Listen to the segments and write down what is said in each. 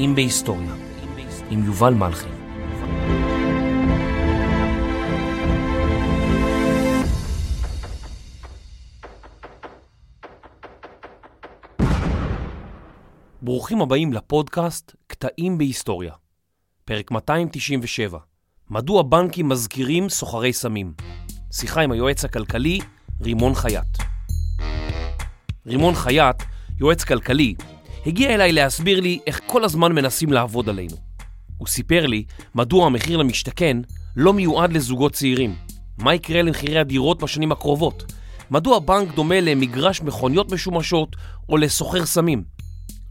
קטעים בהיסטוריה, עם יובל מלכי. ברוכים הבאים לפודקאסט קטעים בהיסטוריה. פרק 297, מדוע בנקים מזכירים סוחרי סמים? שיחה עם היועץ הכלכלי רימון חייט. רימון חייט, יועץ כלכלי, הגיע אליי להסביר לי איך כל הזמן מנסים לעבוד עלינו. הוא סיפר לי מדוע המחיר למשתכן לא מיועד לזוגות צעירים. מה יקרה למחירי הדירות בשנים הקרובות? מדוע בנק דומה למגרש מכוניות משומשות או לסוחר סמים?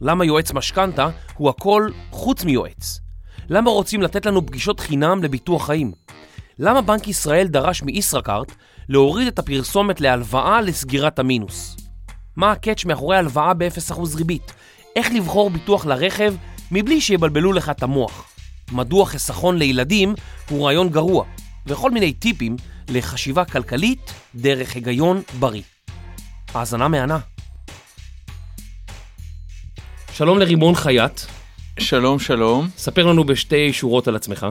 למה יועץ משכנתה הוא הכל חוץ מיועץ? למה רוצים לתת לנו פגישות חינם לביטוח חיים? למה בנק ישראל דרש מישראכרט להוריד את הפרסומת להלוואה לסגירת המינוס? מה הקאץ' מאחורי הלוואה ב-0% ריבית? איך לבחור ביטוח לרכב מבלי שיבלבלו לך את המוח? מדוע חיסכון לילדים הוא רעיון גרוע? וכל מיני טיפים לחשיבה כלכלית דרך היגיון בריא. האזנה מהנה. שלום לרימון חייט, שלום שלום, ספר לנו בשתי שורות על עצמך.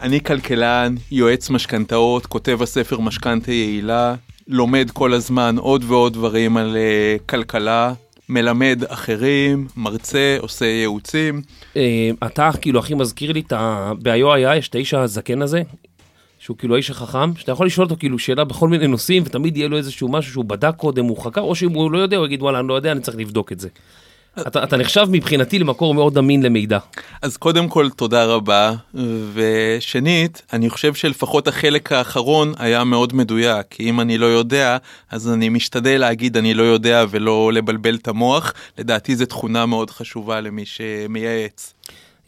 אני כלכלן, יועץ משכנתאות, כותב הספר משכנתה יעילה, לומד כל הזמן עוד ועוד דברים על uh, כלכלה, מלמד אחרים, מרצה, עושה ייעוצים. אה, אתה כאילו הכי מזכיר לי את ה... ב-IOI יש את האיש הזקן הזה, שהוא כאילו האיש החכם, שאתה יכול לשאול אותו כאילו שאלה בכל מיני נושאים, ותמיד יהיה לו איזשהו משהו שהוא בדק קודם, הוא חקר, או שאם הוא לא יודע, הוא יגיד וואלה, אני לא יודע, אני צריך לבדוק את זה. אתה, אתה נחשב מבחינתי למקור מאוד אמין למידע. אז קודם כל תודה רבה, ושנית, אני חושב שלפחות החלק האחרון היה מאוד מדויק, כי אם אני לא יודע, אז אני משתדל להגיד אני לא יודע ולא לבלבל את המוח, לדעתי זו תכונה מאוד חשובה למי שמייעץ.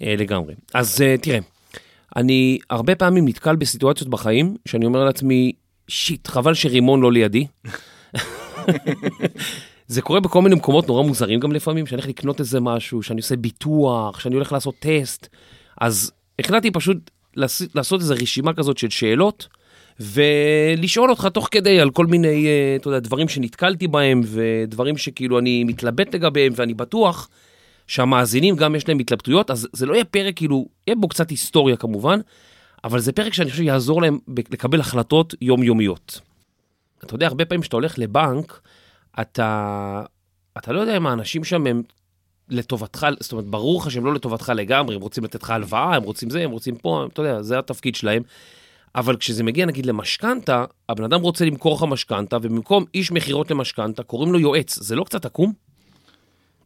אה, לגמרי. אז אה, תראה, אני הרבה פעמים נתקל בסיטואציות בחיים, שאני אומר לעצמי, שיט, חבל שרימון לא לידי. זה קורה בכל מיני מקומות נורא מוזרים גם לפעמים, שאני הולך לקנות איזה משהו, שאני עושה ביטוח, שאני הולך לעשות טסט. אז החלטתי פשוט לעשות איזו רשימה כזאת של שאלות, ולשאול אותך תוך כדי על כל מיני, אה, אתה יודע, דברים שנתקלתי בהם, ודברים שכאילו אני מתלבט לגביהם, ואני בטוח שהמאזינים גם יש להם התלבטויות, אז זה לא יהיה פרק כאילו, יהיה בו קצת היסטוריה כמובן, אבל זה פרק שאני חושב יעזור להם לקבל החלטות יומיומיות. אתה יודע, הרבה פעמים כשאתה הולך לבנק, אתה, אתה לא יודע אם האנשים שם הם לטובתך, זאת אומרת, ברור לך שהם לא לטובתך לגמרי, הם רוצים לתת לך הלוואה, הם רוצים זה, הם רוצים פה, אתה יודע, זה התפקיד שלהם. אבל כשזה מגיע נגיד למשכנתה, הבן אדם רוצה למכור לך משכנתה, ובמקום איש מכירות למשכנתה, קוראים לו יועץ. זה לא קצת עקום?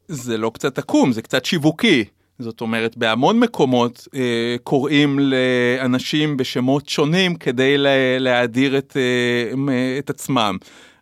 זה לא קצת עקום, זה קצת שיווקי. זאת אומרת, בהמון מקומות אה, קוראים לאנשים בשמות שונים כדי להאדיר את, אה, את עצמם.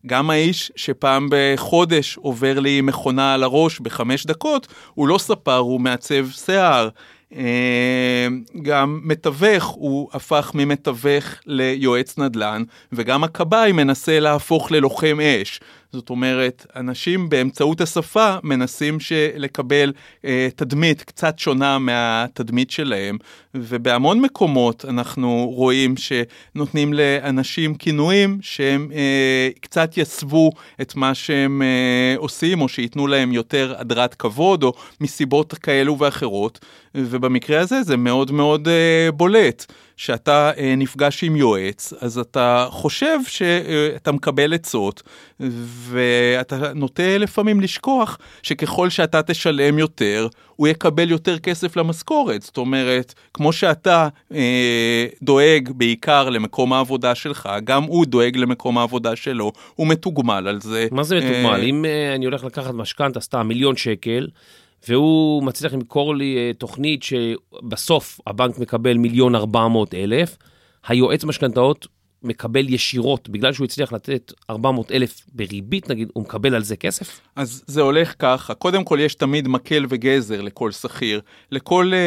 גם האיש שפעם בחודש עובר לי מכונה על הראש בחמש דקות, הוא לא ספר, הוא מעצב שיער. אה, גם מתווך, הוא הפך ממתווך ליועץ נדל"ן, וגם הכבאי מנסה להפוך ללוחם אש. זאת אומרת, אנשים באמצעות השפה מנסים לקבל אה, תדמית קצת שונה מהתדמית שלהם, ובהמון מקומות אנחנו רואים שנותנים לאנשים כינויים שהם אה, קצת יסוו את מה שהם אה, עושים, או שייתנו להם יותר הדרת כבוד, או מסיבות כאלו ואחרות, ובמקרה הזה זה מאוד מאוד אה, בולט. שאתה אה, נפגש עם יועץ, אז אתה חושב שאתה מקבל עצות, ואתה נוטה לפעמים לשכוח שככל שאתה תשלם יותר, הוא יקבל יותר כסף למשכורת. זאת אומרת, כמו שאתה אה, דואג בעיקר למקום העבודה שלך, גם הוא דואג למקום העבודה שלו, הוא מתוגמל על זה. מה זה מתוגמל? אה... אם אה, אני הולך לקחת משכנתה, סתם מיליון שקל, והוא מצליח למכור לי uh, תוכנית שבסוף הבנק מקבל מיליון ארבע מאות אלף, היועץ משכנתאות מקבל ישירות, בגלל שהוא הצליח לתת 400 אלף בריבית נגיד, הוא מקבל על זה כסף? אז זה הולך ככה, קודם כל יש תמיד מקל וגזר לכל שכיר. לכל אה,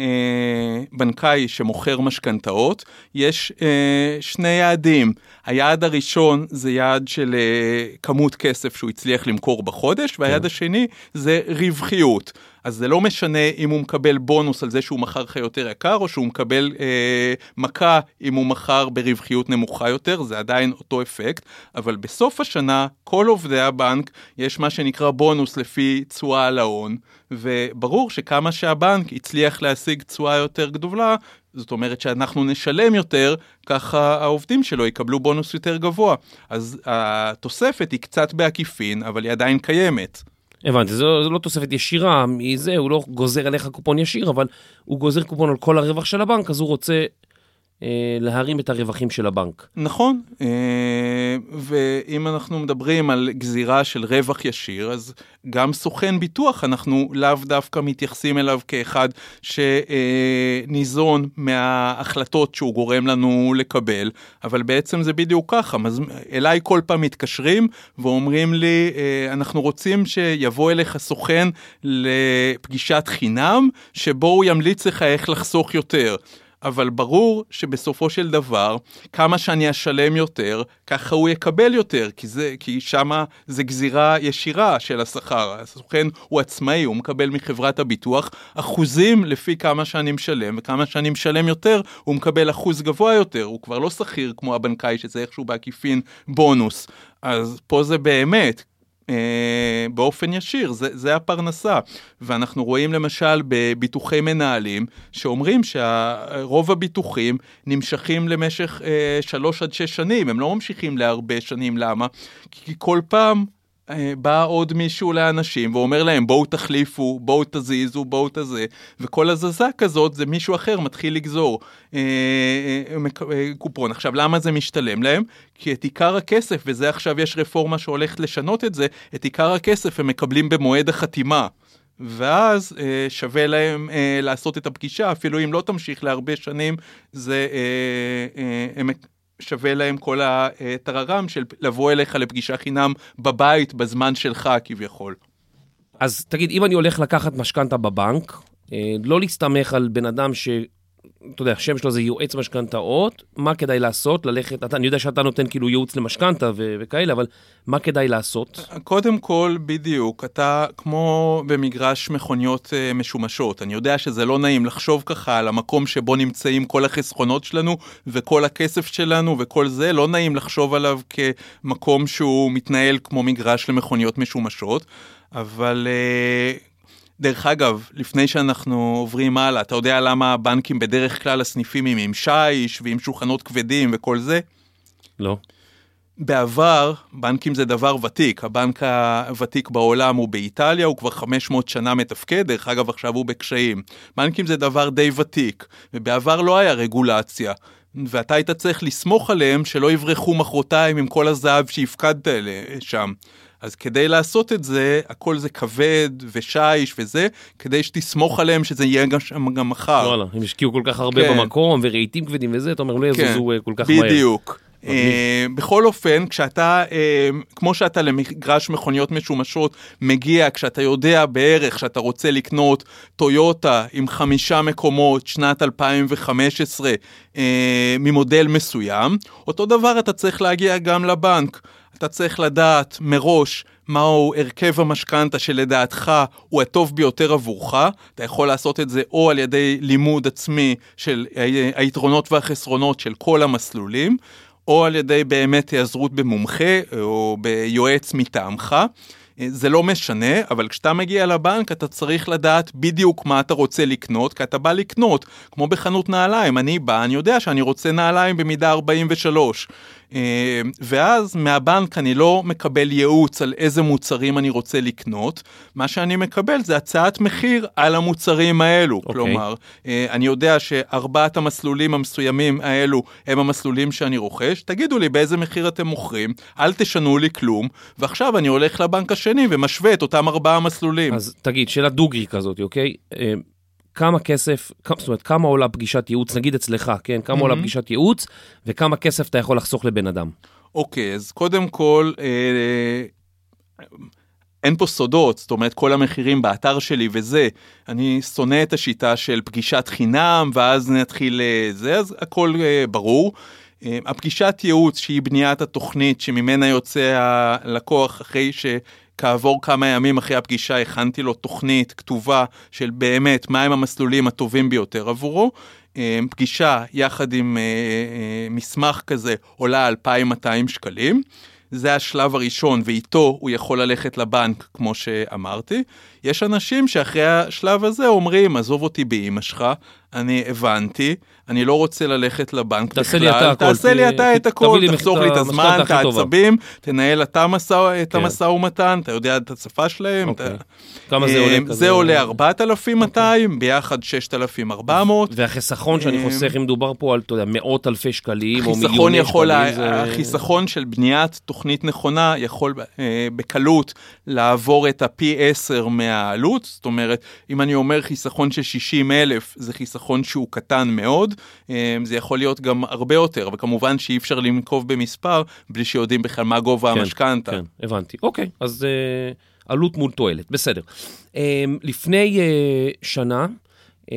אה, בנקאי שמוכר משכנתאות, יש אה, שני יעדים. היעד הראשון זה יעד של אה, כמות כסף שהוא הצליח למכור בחודש, והיעד כן. השני זה רווחיות. אז זה לא משנה אם הוא מקבל בונוס על זה שהוא מכר לך יותר יקר, או שהוא מקבל אה, מכה אם הוא מכר ברווחיות נמוכה יותר, זה עדיין אותו אפקט, אבל בסוף השנה, כל עובדי הבנק, יש מה שנקרא בונוס לפי תשואה על ההון, וברור שכמה שהבנק הצליח להשיג תשואה יותר גדולה, זאת אומרת שאנחנו נשלם יותר, ככה העובדים שלו יקבלו בונוס יותר גבוה. אז התוספת היא קצת בעקיפין, אבל היא עדיין קיימת. הבנתי, זו, זו לא תוספת ישירה מזה, הוא לא גוזר עליך קופון ישיר, אבל הוא גוזר קופון על כל הרווח של הבנק, אז הוא רוצה להרים את הרווחים של הבנק. נכון, אה, ואם אנחנו מדברים על גזירה של רווח ישיר, אז גם סוכן ביטוח, אנחנו לאו דווקא מתייחסים אליו כאחד שניזון מההחלטות שהוא גורם לנו לקבל, אבל בעצם זה בדיוק ככה, אליי כל פעם מתקשרים ואומרים לי, אה, אנחנו רוצים שיבוא אליך סוכן לפגישת חינם, שבו הוא ימליץ לך איך לחסוך יותר. אבל ברור שבסופו של דבר, כמה שאני אשלם יותר, ככה הוא יקבל יותר, כי, זה, כי שמה זה גזירה ישירה של השכר. הסוכן הוא עצמאי, הוא מקבל מחברת הביטוח אחוזים לפי כמה שאני משלם, וכמה שאני משלם יותר, הוא מקבל אחוז גבוה יותר, הוא כבר לא שכיר כמו הבנקאי, שזה איכשהו בעקיפין בונוס. אז פה זה באמת, באופן ישיר, זה, זה הפרנסה. ואנחנו רואים למשל בביטוחי מנהלים, שאומרים שרוב הביטוחים נמשכים למשך אה, שלוש עד שש שנים, הם לא ממשיכים להרבה שנים, למה? כי כל פעם אה, בא עוד מישהו לאנשים ואומר להם בואו תחליפו, בואו תזיזו, בואו תזה, וכל הזזה כזאת זה מישהו אחר מתחיל לגזור אה, אה, אה, קופון. עכשיו למה זה משתלם להם? כי את עיקר הכסף, וזה עכשיו יש רפורמה שהולכת לשנות את זה, את עיקר הכסף הם מקבלים במועד החתימה. ואז אה, שווה להם אה, לעשות את הפגישה, אפילו אם לא תמשיך להרבה שנים, זה, אה, אה, הם שווה להם כל הטררם של לבוא אליך לפגישה חינם בבית בזמן שלך כביכול. אז תגיד, אם אני הולך לקחת משכנתה בבנק, אה, לא להסתמך על בן אדם ש... אתה יודע, השם שלו זה יועץ משכנתאות, מה כדאי לעשות? ללכת, אתה, אני יודע שאתה נותן כאילו ייעוץ למשכנתה ו- וכאלה, אבל מה כדאי לעשות? קודם כל, בדיוק, אתה כמו במגרש מכוניות uh, משומשות. אני יודע שזה לא נעים לחשוב ככה על המקום שבו נמצאים כל החסכונות שלנו וכל הכסף שלנו וכל זה, לא נעים לחשוב עליו כמקום שהוא מתנהל כמו מגרש למכוניות משומשות. אבל uh, דרך אגב, לפני שאנחנו עוברים הלאה, אתה יודע למה הבנקים בדרך כלל הסניפים הם עם שיש ועם שולחנות כבדים וכל זה? לא. בעבר, בנקים זה דבר ותיק, הבנק הוותיק בעולם הוא באיטליה, הוא כבר 500 שנה מתפקד, דרך אגב עכשיו הוא בקשיים. בנקים זה דבר די ותיק, ובעבר לא היה רגולציה. ואתה היית צריך לסמוך עליהם שלא יברחו מחרתיים עם כל הזהב שהפקדת שם. אז כדי לעשות את זה, הכל זה כבד ושיש וזה, כדי שתסמוך עליהם שזה יהיה גם, גם מחר. וואלה, הם השקיעו כל כך הרבה כן. במקום, ורהיטים כבדים וזה, אתה אומר, לא כן. יזוזו כן. כל כך בדיוק. מהר. בדיוק. Uh, בכל אופן, כשאתה, uh, כמו שאתה למגרש מכוניות משומשות מגיע, כשאתה יודע בערך שאתה רוצה לקנות טויוטה עם חמישה מקומות שנת 2015 uh, ממודל מסוים, אותו דבר אתה צריך להגיע גם לבנק. אתה צריך לדעת מראש מהו הרכב המשכנתה שלדעתך הוא הטוב ביותר עבורך. אתה יכול לעשות את זה או על ידי לימוד עצמי של היתרונות והחסרונות של כל המסלולים, או על ידי באמת היעזרות במומחה או ביועץ מטעמך. זה לא משנה, אבל כשאתה מגיע לבנק אתה צריך לדעת בדיוק מה אתה רוצה לקנות, כי אתה בא לקנות, כמו בחנות נעליים, אני בא, אני יודע שאני רוצה נעליים במידה 43. אה, ואז מהבנק אני לא מקבל ייעוץ על איזה מוצרים אני רוצה לקנות, מה שאני מקבל זה הצעת מחיר על המוצרים האלו. Okay. אוקיי. כלומר, אה, אני יודע שארבעת המסלולים המסוימים האלו הם המסלולים שאני רוכש, תגידו לי באיזה מחיר אתם מוכרים, אל תשנו לי כלום, ועכשיו אני הולך לבנק השני ומשווה את אותם ארבעה מסלולים. אז תגיד, שאלה דוגרי כזאת, אוקיי? כמה כסף, זאת אומרת, כמה עולה פגישת ייעוץ, נגיד אצלך, כן? כמה mm-hmm. עולה פגישת ייעוץ, וכמה כסף אתה יכול לחסוך לבן אדם. אוקיי, אז קודם כל, אה, אין פה סודות, זאת אומרת, כל המחירים באתר שלי וזה, אני שונא את השיטה של פגישת חינם, ואז נתחיל אה, זה, אז הכל אה, ברור. אה, הפגישת ייעוץ שהיא בניית התוכנית שממנה יוצא הלקוח אחרי ש... כעבור כמה ימים אחרי הפגישה הכנתי לו תוכנית כתובה של באמת מהם המסלולים הטובים ביותר עבורו. אה, פגישה יחד עם אה, אה, מסמך כזה עולה 2,200 שקלים. זה השלב הראשון, ואיתו הוא יכול ללכת לבנק, כמו שאמרתי. יש אנשים שאחרי השלב הזה אומרים, עזוב אותי באימא שלך, אני הבנתי, אני לא רוצה ללכת לבנק תעשה בכלל, לי אתה הכל, תעשה לי ת- אתה את הכל, לי תחסוך לי את הזמן, את הכי טובה." העצבים, תנהל אתה משא- את כן. המשא ומתן, אתה יודע את השפה שלהם. אוקיי. אתה- כמה זה אה, עולה? זה עולה 4,200, ביחד 6,400. והחיסכון שאני אה, חוסך, אם מדובר פה על, יודע, מאות אלפי שקלים, או מיליוני יכול, שקלים, זה... החיסכון של בניית תוכנית נכונה יכול אה, בקלות לעבור את הפי 10 מהעלות, זאת אומרת, אם אני אומר חיסכון של 60 אלף, זה חיסכון שהוא קטן מאוד, אה, זה יכול להיות גם הרבה יותר, וכמובן שאי אפשר לנקוב במספר בלי שיודעים בכלל מה גובה כן, המשכנתה. כן, הבנתי. אוקיי, אז אה, עלות מול תועלת, בסדר. אה, לפני אה, שנה, אה,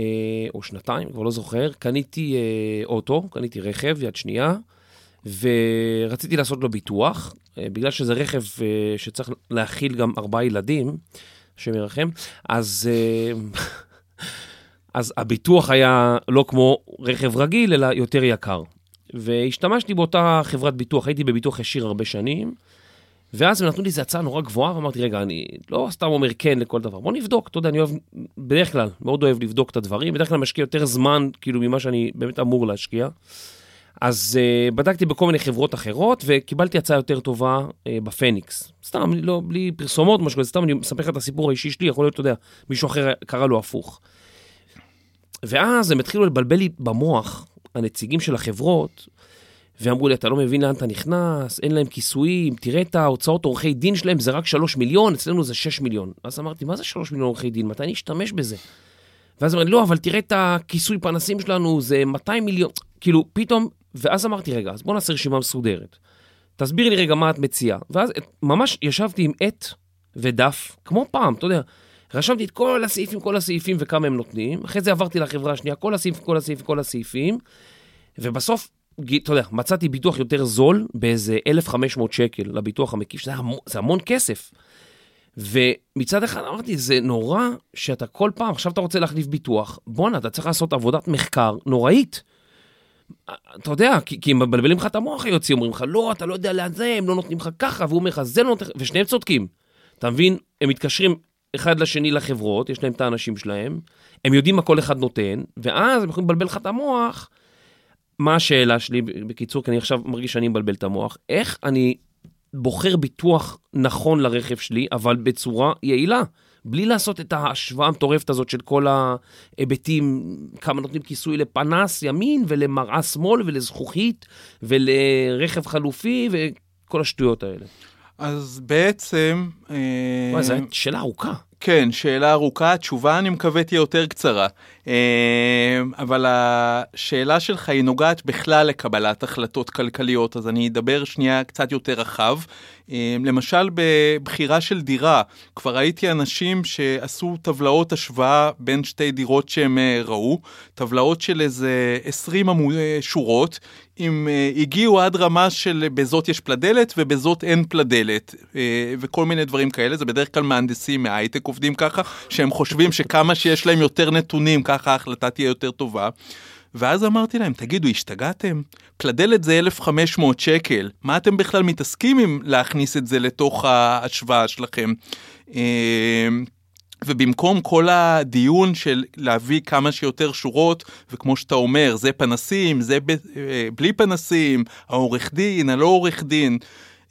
או שנתיים, כבר לא זוכר, קניתי אה, אוטו, קניתי רכב יד שנייה, ורציתי לעשות לו ביטוח, אה, בגלל שזה רכב אה, שצריך להכיל גם ארבעה ילדים, השם ירחם, אז... אה, אז הביטוח היה לא כמו רכב רגיל, אלא יותר יקר. והשתמשתי באותה חברת ביטוח, הייתי בביטוח ישיר הרבה שנים, ואז הם נתנו לי איזו הצעה נורא גבוהה, ואמרתי, רגע, אני לא סתם אומר כן לכל דבר, בוא נבדוק, אתה יודע, אני אוהב, בדרך כלל, מאוד אוהב לבדוק את הדברים, בדרך כלל משקיע יותר זמן, כאילו, ממה שאני באמת אמור להשקיע. אז uh, בדקתי בכל מיני חברות אחרות, וקיבלתי הצעה יותר טובה uh, בפניקס. סתם, לא, בלי פרסומות, משהו כזה, סתם אני מספר לך את הסיפור האישי שלי, יכול להיות, אתה יודע, מישהו אחר קרא לו הפוך. ואז הם התחילו לבלבל לי במוח, הנציגים של החברות, ואמרו לי, אתה לא מבין לאן אתה נכנס, אין להם כיסויים, תראה את ההוצאות עורכי דין שלהם, זה רק 3 מיליון, אצלנו זה 6 מיליון. אז אמרתי, מה זה 3 מיליון עורכי דין? מתי אני אשתמש בזה? ואז אמרתי, לא, אבל תראה את הכיסוי פנסים שלנו, זה 200 מיליון. כאילו, פתאום, ואז אמרתי, רגע, אז בוא נעשה רשימה מסודרת. תסבירי לי רגע מה את מציעה. ואז ממש ישבתי עם עט ודף, כמו פעם, אתה יודע. רשמתי את כל הסעיפים, כל הסעיפים וכמה הם נותנים, אחרי זה עברתי לחברה השנייה, כל הסעיפים, כל הסעיפים, כל הסעיפים, ובסוף, אתה יודע, מצאתי ביטוח יותר זול באיזה 1,500 שקל לביטוח המקיף, שזה המון, המון כסף. ומצד אחד אמרתי, זה נורא שאתה כל פעם, עכשיו אתה רוצה להחליף ביטוח, בואנה, אתה צריך לעשות עבודת מחקר נוראית. אתה יודע, כי, כי הם מבלבלים לך את המוח היוצאים, אומרים לך, לא, אתה לא יודע לאן זה, הם לא נותנים לך ככה, והוא אומר לך, זה לא נותן לך, ושניהם צודקים. אתה מבין? הם מתקשרים אחד לשני לחברות, יש להם את האנשים שלהם, הם יודעים מה כל אחד נותן, ואז הם יכולים לבלבל לך את המוח. מה השאלה שלי, בקיצור, כי אני עכשיו מרגיש שאני מבלבל את המוח, איך אני בוחר ביטוח נכון לרכב שלי, אבל בצורה יעילה, בלי לעשות את ההשוואה המטורפת הזאת של כל ההיבטים, כמה נותנים כיסוי לפנס ימין ולמראה שמאל ולזכוכית ולרכב חלופי וכל השטויות האלה. אז בעצם... אה, וואי, זו הייתה שאלה ארוכה. כן, שאלה ארוכה, התשובה אני מקווה תהיה יותר קצרה. אה, אבל השאלה שלך היא נוגעת בכלל לקבלת החלטות כלכליות, אז אני אדבר שנייה קצת יותר רחב. אה, למשל, בבחירה של דירה, כבר ראיתי אנשים שעשו טבלאות השוואה בין שתי דירות שהם אה, ראו, טבלאות של איזה 20 עמוד, אה, שורות, אם uh, הגיעו עד רמה של בזאת יש פלדלת ובזאת אין פלדלת וכל מיני דברים כאלה, זה בדרך כלל מהנדסים מההייטק עובדים ככה, שהם חושבים שכמה שיש להם יותר נתונים ככה ההחלטה תהיה יותר טובה. ואז אמרתי להם, תגידו, השתגעתם? פלדלת זה 1,500 שקל, מה אתם בכלל מתעסקים עם להכניס את זה לתוך ההשוואה שלכם? Uh, ובמקום כל הדיון של להביא כמה שיותר שורות, וכמו שאתה אומר, זה פנסים, זה ב, בלי פנסים, העורך דין, הלא עורך דין,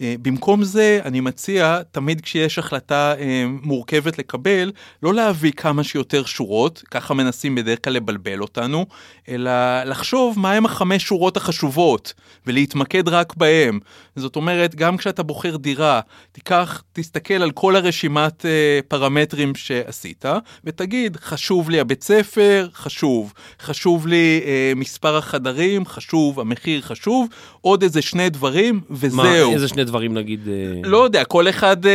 במקום זה אני מציע תמיד כשיש החלטה מורכבת לקבל, לא להביא כמה שיותר שורות, ככה מנסים בדרך כלל לבלבל אותנו, אלא לחשוב מהם החמש שורות החשובות ולהתמקד רק בהם. זאת אומרת, גם כשאתה בוחר דירה, תיקח, תסתכל על כל הרשימת פרמטרים שעשית, ותגיד, חשוב לי הבית ספר, חשוב, חשוב לי מספר החדרים, חשוב, המחיר חשוב, עוד איזה שני דברים, וזהו. מה, איזה שני דברים? נגיד... אה, לא יודע, כל אחד אה,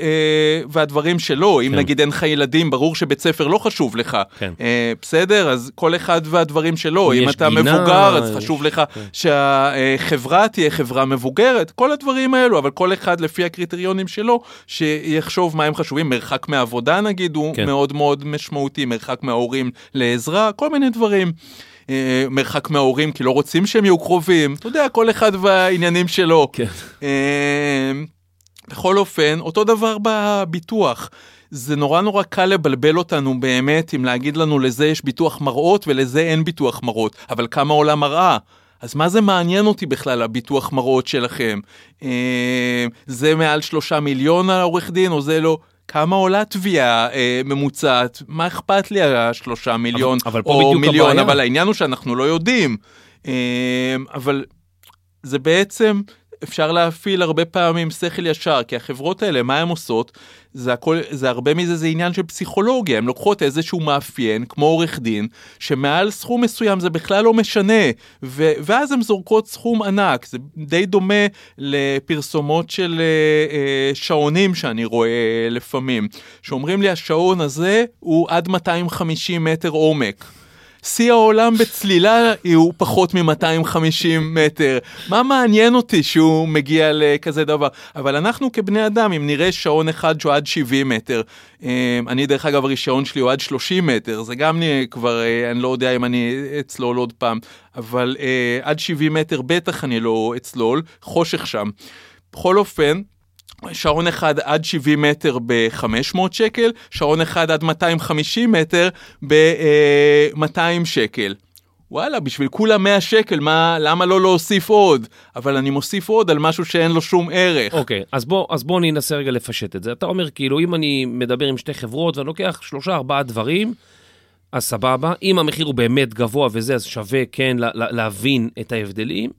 אה, והדברים שלו. אם כן. נגיד אין לך ילדים, ברור שבית ספר לא חשוב לך. כן. אה, בסדר? אז כל אחד והדברים שלו. אם אם אתה גינה, מבוגר, אז יש- חשוב לך כן. שהחברה תהיה חברה מבוגרת. כל הדברים האלו, אבל כל אחד לפי הקריטריונים שלו, שיחשוב מה הם חשובים. מרחק מהעבודה נגיד הוא כן. מאוד מאוד משמעותי, מרחק מההורים לעזרה, כל מיני דברים. אה, מרחק מההורים כי לא רוצים שהם יהיו קרובים, אתה יודע, כל אחד והעניינים שלו. כן. אה, בכל אופן, אותו דבר בביטוח. זה נורא נורא קל לבלבל אותנו באמת אם להגיד לנו לזה יש ביטוח מראות ולזה אין ביטוח מראות, אבל כמה עולה מראה? אז מה זה מעניין אותי בכלל הביטוח מראות שלכם? אה, זה מעל שלושה מיליון העורך דין או זה לא? כמה עולה תביעה אה, ממוצעת? מה אכפת לי השלושה מיליון אבל פה או מיליון? הבעיה. אבל העניין הוא שאנחנו לא יודעים. אה, אבל זה בעצם, אפשר להפעיל הרבה פעמים שכל ישר, כי החברות האלה, מה הן עושות? זה הכל, זה הרבה מזה זה עניין של פסיכולוגיה, הן לוקחות איזשהו מאפיין, כמו עורך דין, שמעל סכום מסוים זה בכלל לא משנה, ו, ואז הן זורקות סכום ענק, זה די דומה לפרסומות של אה, אה, שעונים שאני רואה לפעמים, שאומרים לי השעון הזה הוא עד 250 מטר עומק. שיא העולם בצלילה הוא פחות מ-250 מטר. מה מעניין אותי שהוא מגיע לכזה דבר? אבל אנחנו כבני אדם, אם נראה שעון אחד שהוא עד 70 מטר, אה, אני דרך אגב הרישיון שלי הוא עד 30 מטר, זה גם כבר, אה, אני לא יודע אם אני אצלול עוד פעם, אבל אה, עד 70 מטר בטח אני לא אצלול, חושך שם. בכל אופן, שעון אחד עד 70 מטר ב-500 שקל, שעון אחד עד 250 מטר ב-200 שקל. וואלה, בשביל כולה 100 שקל, מה, למה לא להוסיף עוד? אבל אני מוסיף עוד על משהו שאין לו שום ערך. אוקיי, אז אז בוא ננסה רגע לפשט את זה. אתה אומר, כאילו, אם אני מדבר עם שתי חברות ואני לוקח שלושה, ארבעה דברים, אז סבבה. אם המחיר הוא באמת גבוה וזה, אז שווה כן לה, להבין את ההבדלים.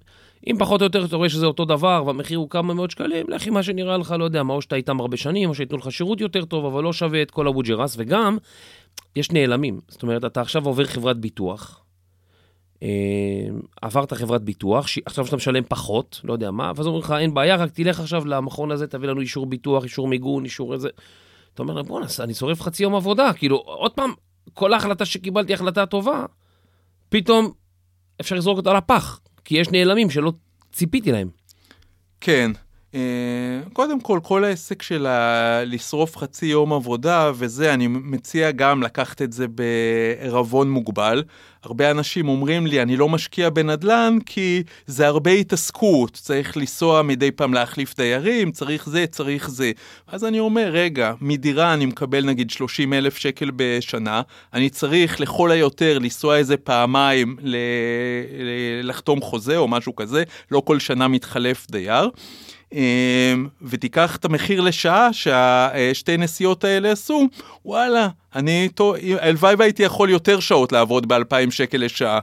אם פחות או יותר אתה רואה שזה אותו דבר והמחיר הוא כמה מאות שקלים, לך עם מה שנראה לך, לא יודע, מה, או שאתה איתם הרבה שנים, או שייתנו לך שירות יותר טוב, אבל לא שווה את כל הווג'רס, וגם, יש נעלמים. זאת אומרת, אתה עכשיו עובר חברת ביטוח, אה, עברת חברת ביטוח, ש... עכשיו שאתה משלם פחות, לא יודע מה, ואז אומרים לך, אין בעיה, רק תלך עכשיו למכון הזה, תביא לנו אישור ביטוח, אישור מיגון, אישור איזה... אתה אומר, בואנה, אני שורף חצי יום עבודה, כאילו, עוד פעם, כל ההחלטה שקיבלתי החלטה טובה, פתאום אפשר לזרוק אותה לפח, כי יש נעלמים שלא ציפיתי להם. כן. אה, קודם כל, כל העסק של לשרוף חצי יום עבודה וזה, אני מציע גם לקחת את זה בערבון מוגבל. הרבה אנשים אומרים לי, אני לא משקיע בנדל"ן כי זה הרבה התעסקות, צריך לנסוע מדי פעם להחליף דיירים, צריך זה, צריך זה. אז אני אומר, רגע, מדירה אני מקבל נגיד 30 אלף שקל בשנה, אני צריך לכל היותר לנסוע איזה פעמיים ל- לחתום חוזה או משהו כזה, לא כל שנה מתחלף דייר. אמ, ותיקח את המחיר לשעה שהשתי נסיעות האלה עשו, וואלה, אני, טוב, הלוואי והייתי יכול יותר שעות לעבוד ב-2,000 שקל לשעה.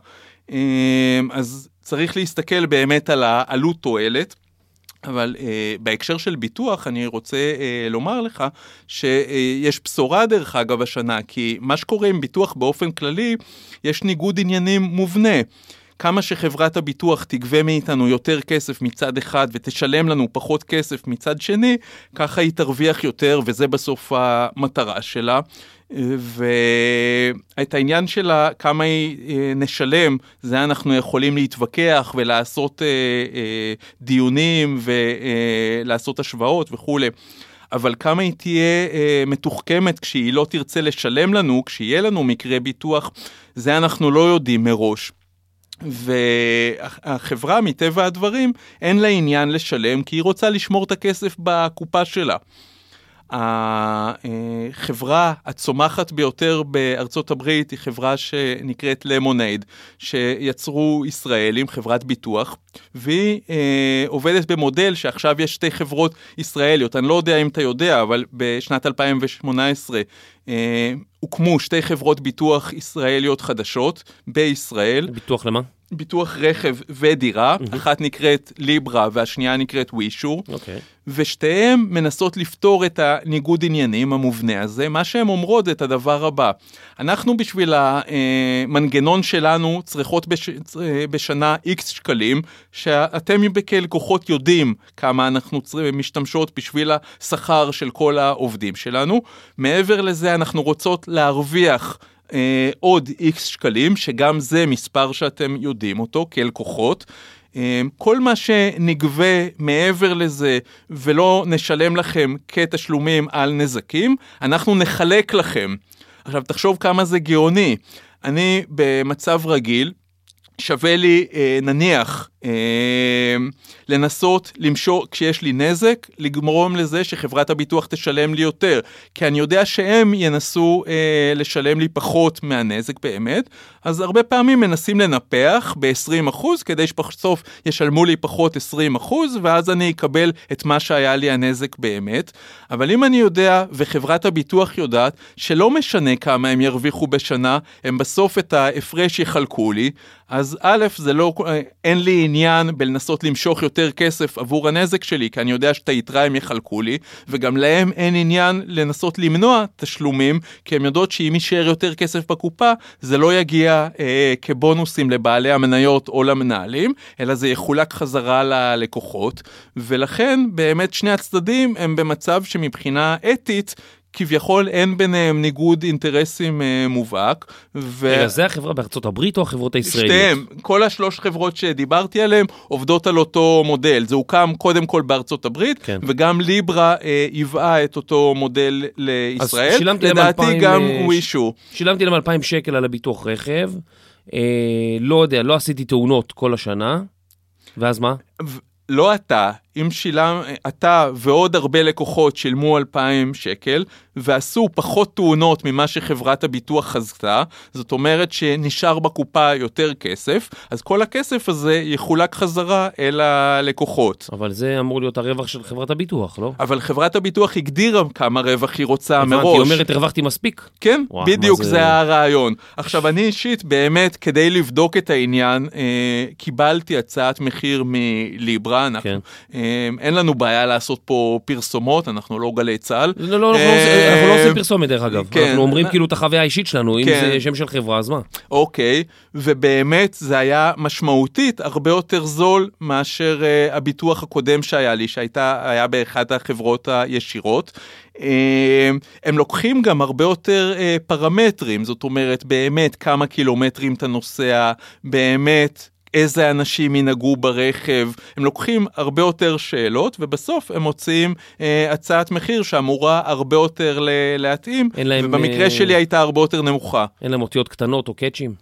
אמ, אז צריך להסתכל באמת על העלות תועלת. אבל אה, בהקשר של ביטוח אני רוצה אה, לומר לך שיש בשורה דרך אגב השנה, כי מה שקורה עם ביטוח באופן כללי, יש ניגוד עניינים מובנה. כמה שחברת הביטוח תגבה מאיתנו יותר כסף מצד אחד ותשלם לנו פחות כסף מצד שני, ככה היא תרוויח יותר וזה בסוף המטרה שלה. ואת העניין שלה, כמה היא אה, נשלם, זה אנחנו יכולים להתווכח ולעשות אה, אה, דיונים ולעשות השוואות וכולי. אבל כמה היא תהיה אה, מתוחכמת כשהיא לא תרצה לשלם לנו, כשיהיה לנו מקרה ביטוח, זה אנחנו לא יודעים מראש. והחברה מטבע הדברים אין לה עניין לשלם כי היא רוצה לשמור את הכסף בקופה שלה. החברה הצומחת ביותר בארצות הברית היא חברה שנקראת למונייד, שיצרו ישראלים, חברת ביטוח, והיא אה, עובדת במודל שעכשיו יש שתי חברות ישראליות, אני לא יודע אם אתה יודע, אבל בשנת 2018 אה, הוקמו שתי חברות ביטוח ישראליות חדשות בישראל. ביטוח למה? ביטוח רכב ודירה, אחת נקראת ליברה והשנייה נקראת ווישור, אוקיי. ושתיהן מנסות לפתור את הניגוד עניינים המובנה הזה. מה שהן אומרות זה את הדבר הבא, אנחנו בשביל המנגנון שלנו צריכות בש... בשנה איקס שקלים, שאתם כלקוחות יודעים כמה אנחנו משתמשות בשביל השכר של כל העובדים שלנו. מעבר לזה אנחנו רוצות להרוויח אה, עוד איקס שקלים, שגם זה מספר שאתם יודעים אותו כלקוחות. אה, כל מה שנגבה מעבר לזה ולא נשלם לכם כתשלומים על נזקים, אנחנו נחלק לכם. עכשיו תחשוב כמה זה גאוני. אני במצב רגיל, שווה לי אה, נניח לנסות למשוך, כשיש לי נזק, לגמרום לזה שחברת הביטוח תשלם לי יותר, כי אני יודע שהם ינסו אה, לשלם לי פחות מהנזק באמת, אז הרבה פעמים מנסים לנפח ב-20% כדי שבסוף ישלמו לי פחות 20% ואז אני אקבל את מה שהיה לי הנזק באמת. אבל אם אני יודע וחברת הביטוח יודעת שלא משנה כמה הם ירוויחו בשנה, הם בסוף את ההפרש יחלקו לי, אז א', זה לא, אה, אין לי עניין בלנסות למשוך יותר כסף עבור הנזק שלי, כי אני יודע שאת היתרה הם יחלקו לי, וגם להם אין עניין לנסות למנוע תשלומים, כי הם יודעות שאם יישאר יותר כסף בקופה, זה לא יגיע אה, כבונוסים לבעלי המניות או למנהלים, אלא זה יחולק חזרה ללקוחות, ולכן באמת שני הצדדים הם במצב שמבחינה אתית, כביכול אין ביניהם ניגוד אינטרסים אה, מובהק. ו... רגע, זה החברה בארצות הברית או החברות הישראליות? שתיהם, כל השלוש חברות שדיברתי עליהן עובדות על אותו מודל. זה הוקם קודם כל בארצות הברית, כן. וגם ליברה אה, היווה את אותו מודל לישראל. אז שילמתי להם לדעתי 2,000, גם אה, ווישו. שילמתי להם 2,000 שקל על הביטוח רכב. אה, לא יודע, לא עשיתי תאונות כל השנה. ואז מה? ו- לא אתה, אם שילם, אתה ועוד הרבה לקוחות שילמו 2,000 שקל ועשו פחות תאונות ממה שחברת הביטוח חזתה, זאת אומרת שנשאר בקופה יותר כסף, אז כל הכסף הזה יחולק חזרה אל הלקוחות. אבל זה אמור להיות הרווח של חברת הביטוח, לא? אבל חברת הביטוח הגדירה כמה רווח היא רוצה הבנתי, מראש. היא אומרת, הרווחתי מספיק. כן, וואו, בדיוק זה- זה הרעיון. עכשיו, אני אישית, באמת, כדי לבדוק את העניין, אה, קיבלתי הצעת מחיר מליברה. אנחנו, כן. אה, אין לנו בעיה לעשות פה פרסומות, אנחנו לא גלי צה"ל. לא, לא, אנחנו, אה, לא עושים, אנחנו לא פרסומת דרך אגב. כן. אנחנו אומרים כאילו את החוויה האישית שלנו, אם כן. זה שם של חברה, אז מה? אוקיי, ובאמת זה היה משמעותית הרבה יותר זול מאשר uh, הביטוח הקודם שהיה לי, שהיה באחת החברות הישירות. Uh, הם לוקחים גם הרבה יותר uh, פרמטרים, זאת אומרת באמת כמה קילומטרים אתה נוסע, באמת איזה אנשים ינהגו ברכב, הם לוקחים הרבה יותר שאלות ובסוף הם מוציאים אה, הצעת מחיר שאמורה הרבה יותר ל- להתאים, להם, ובמקרה אה, שלי הייתה הרבה יותר נמוכה. אין להם אותיות קטנות או קאצ'ים?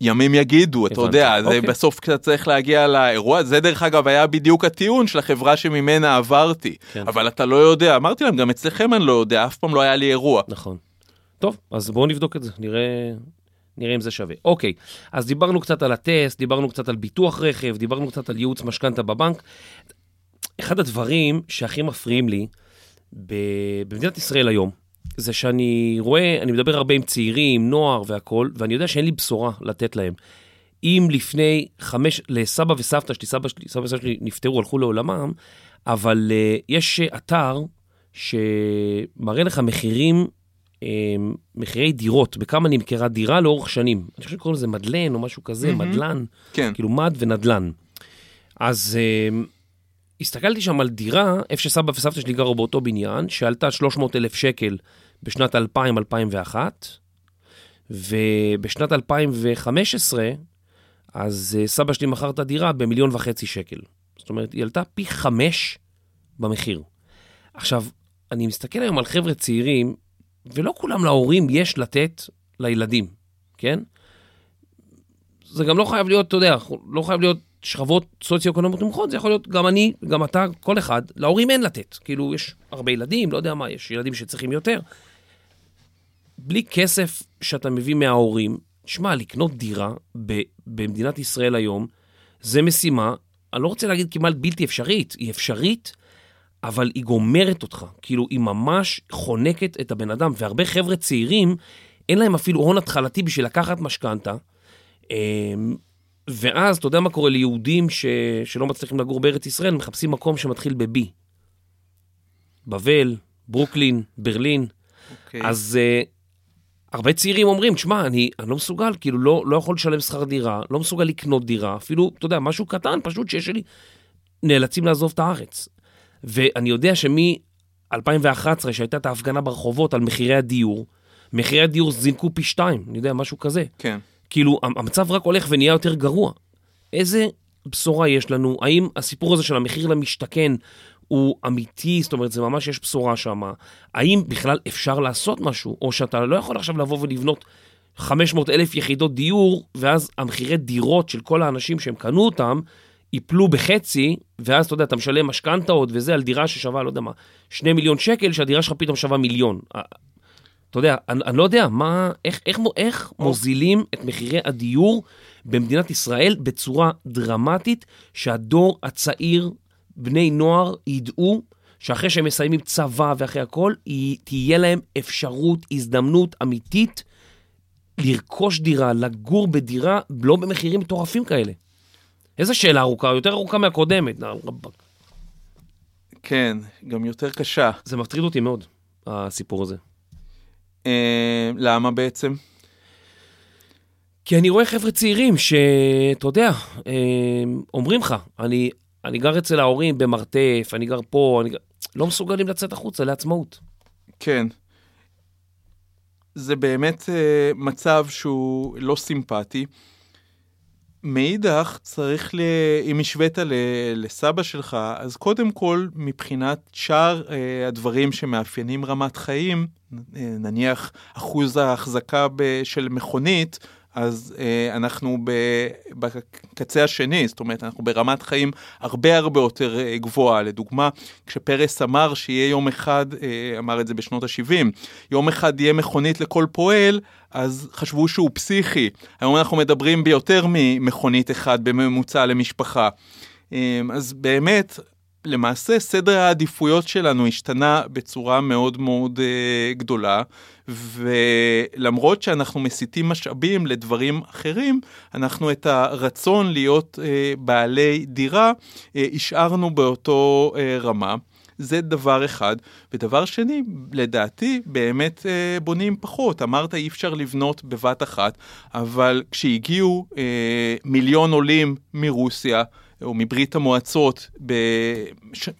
ימים יגידו, אתה. יודע, זה אוקיי. בסוף קצת צריך להגיע לאירוע, זה דרך אגב היה בדיוק הטיעון של החברה שממנה עברתי, כן. אבל אתה לא יודע, אמרתי להם, גם אצלכם אני לא יודע, אף פעם לא היה לי אירוע. נכון. טוב, אז בואו נבדוק את זה, נראה, נראה אם זה שווה. אוקיי, אז דיברנו קצת על הטסט, דיברנו קצת על ביטוח רכב, דיברנו קצת על ייעוץ משכנתה בבנק. אחד הדברים שהכי מפריעים לי במדינת ישראל היום, זה שאני רואה, אני מדבר הרבה עם צעירים, נוער והכול, ואני יודע שאין לי בשורה לתת להם. אם לפני חמש, לסבא וסבתא שלי, סבא שלי, סבא וסבתא שלי נפטרו, הלכו לעולמם, אבל uh, יש אתר שמראה לך מחירים, מחירי דירות, בכמה נמכרה דירה לאורך שנים. אני חושב שקוראים לזה מדלן או משהו כזה, מהמם. מדלן, כן, כאילו מד ונדלן. אז uh, הסתכלתי שם על דירה, איפה שסבא וסבתא שלי גרו באותו בניין, שעלתה 300 אלף שקל בשנת 2000-2001, ובשנת 2015, אז אה, סבא שלי מכר את הדירה במיליון וחצי שקל. זאת אומרת, היא עלתה פי חמש במחיר. עכשיו, אני מסתכל היום על חבר'ה צעירים, ולא כולם להורים יש לתת לילדים, כן? זה גם לא חייב להיות, אתה יודע, לא חייב להיות שכבות סוציו-אקונומיות נמוכות, זה יכול להיות גם אני, גם אתה, כל אחד, להורים אין לתת. כאילו, יש הרבה ילדים, לא יודע מה, יש ילדים שצריכים יותר. בלי כסף שאתה מביא מההורים, שמע, לקנות דירה ב- במדינת ישראל היום, זה משימה, אני לא רוצה להגיד כמעט בלתי אפשרית, היא אפשרית, אבל היא גומרת אותך. כאילו, היא ממש חונקת את הבן אדם, והרבה חבר'ה צעירים, אין להם אפילו הון התחלתי בשביל לקחת משכנתה. אמ, ואז, אתה יודע מה קורה ליהודים ש... שלא מצליחים לגור בארץ ישראל, מחפשים מקום שמתחיל ב-B. בבל, ברוקלין, ברלין. אוקיי. אז uh, הרבה צעירים אומרים, תשמע, אני, אני לא מסוגל, כאילו, לא, לא יכול לשלם שכר דירה, לא מסוגל לקנות דירה, אפילו, אתה יודע, משהו קטן פשוט שיש לי, נאלצים לעזוב את הארץ. ואני יודע שמ-2011, שהייתה את ההפגנה ברחובות על מחירי הדיור, מחירי הדיור זינקו פי שתיים, אני יודע, משהו כזה. כן. כאילו, המצב רק הולך ונהיה יותר גרוע. איזה בשורה יש לנו? האם הסיפור הזה של המחיר למשתכן הוא אמיתי? זאת אומרת, זה ממש יש בשורה שם. האם בכלל אפשר לעשות משהו? או שאתה לא יכול עכשיו לבוא ולבנות 500 אלף יחידות דיור, ואז המחירי דירות של כל האנשים שהם קנו אותם, ייפלו בחצי, ואז אתה יודע, אתה משלם משכנתאות וזה על דירה ששווה, לא יודע מה, 2 מיליון שקל, שהדירה שלך פתאום שווה מיליון. אתה יודע, אני, אני לא יודע, מה, איך, איך, איך מוזילים את מחירי הדיור במדינת ישראל בצורה דרמטית, שהדור הצעיר, בני נוער, ידעו שאחרי שהם מסיימים צבא ואחרי הכל, תהיה להם אפשרות, הזדמנות אמיתית לרכוש דירה, לגור בדירה, לא במחירים מטורפים כאלה. איזה שאלה ארוכה, יותר ארוכה מהקודמת. כן, גם יותר קשה. זה מטריד אותי מאוד, הסיפור הזה. אה, למה בעצם? כי אני רואה חבר'ה צעירים שאתה יודע, אה, אומרים לך, אני, אני גר אצל ההורים במרתף, אני גר פה, אני. לא מסוגלים לצאת החוצה לעצמאות. כן. זה באמת אה, מצב שהוא לא סימפטי. מאידך, צריך, ל... אם השווית ל... לסבא שלך, אז קודם כל, מבחינת שאר אה, הדברים שמאפיינים רמת חיים, אה, נניח אחוז ההחזקה ב... של מכונית, אז אה, אנחנו ב, בקצה השני, זאת אומרת, אנחנו ברמת חיים הרבה הרבה יותר אה, גבוהה. לדוגמה, כשפרס אמר שיהיה יום אחד, אה, אמר את זה בשנות ה-70, יום אחד יהיה מכונית לכל פועל, אז חשבו שהוא פסיכי. היום אנחנו מדברים ביותר ממכונית אחד בממוצע למשפחה. אה, אז באמת, למעשה סדר העדיפויות שלנו השתנה בצורה מאוד מאוד uh, גדולה, ולמרות שאנחנו מסיטים משאבים לדברים אחרים, אנחנו את הרצון להיות uh, בעלי דירה uh, השארנו באותו uh, רמה. זה דבר אחד. ודבר שני, לדעתי, באמת אה, בונים פחות. אמרת אי אפשר לבנות בבת אחת, אבל כשהגיעו אה, מיליון עולים מרוסיה, או מברית המועצות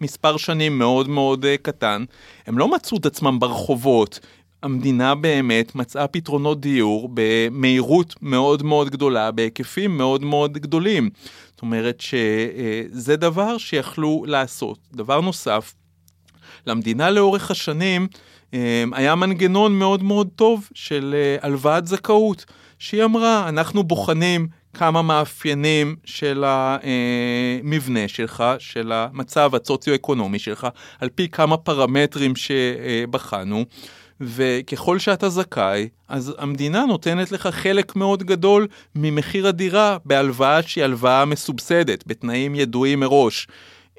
במספר שנים מאוד מאוד אה, קטן, הם לא מצאו את עצמם ברחובות. המדינה באמת מצאה פתרונות דיור במהירות מאוד מאוד גדולה, בהיקפים מאוד מאוד גדולים. זאת אומרת שזה דבר שיכלו לעשות. דבר נוסף, למדינה לאורך השנים אה, היה מנגנון מאוד מאוד טוב של אה, הלוואת זכאות, שהיא אמרה, אנחנו בוחנים כמה מאפיינים של המבנה שלך, של המצב הסוציו-אקונומי שלך, על פי כמה פרמטרים שבחנו. וככל שאתה זכאי, אז המדינה נותנת לך חלק מאוד גדול ממחיר הדירה בהלוואה שהיא הלוואה מסובסדת, בתנאים ידועים מראש.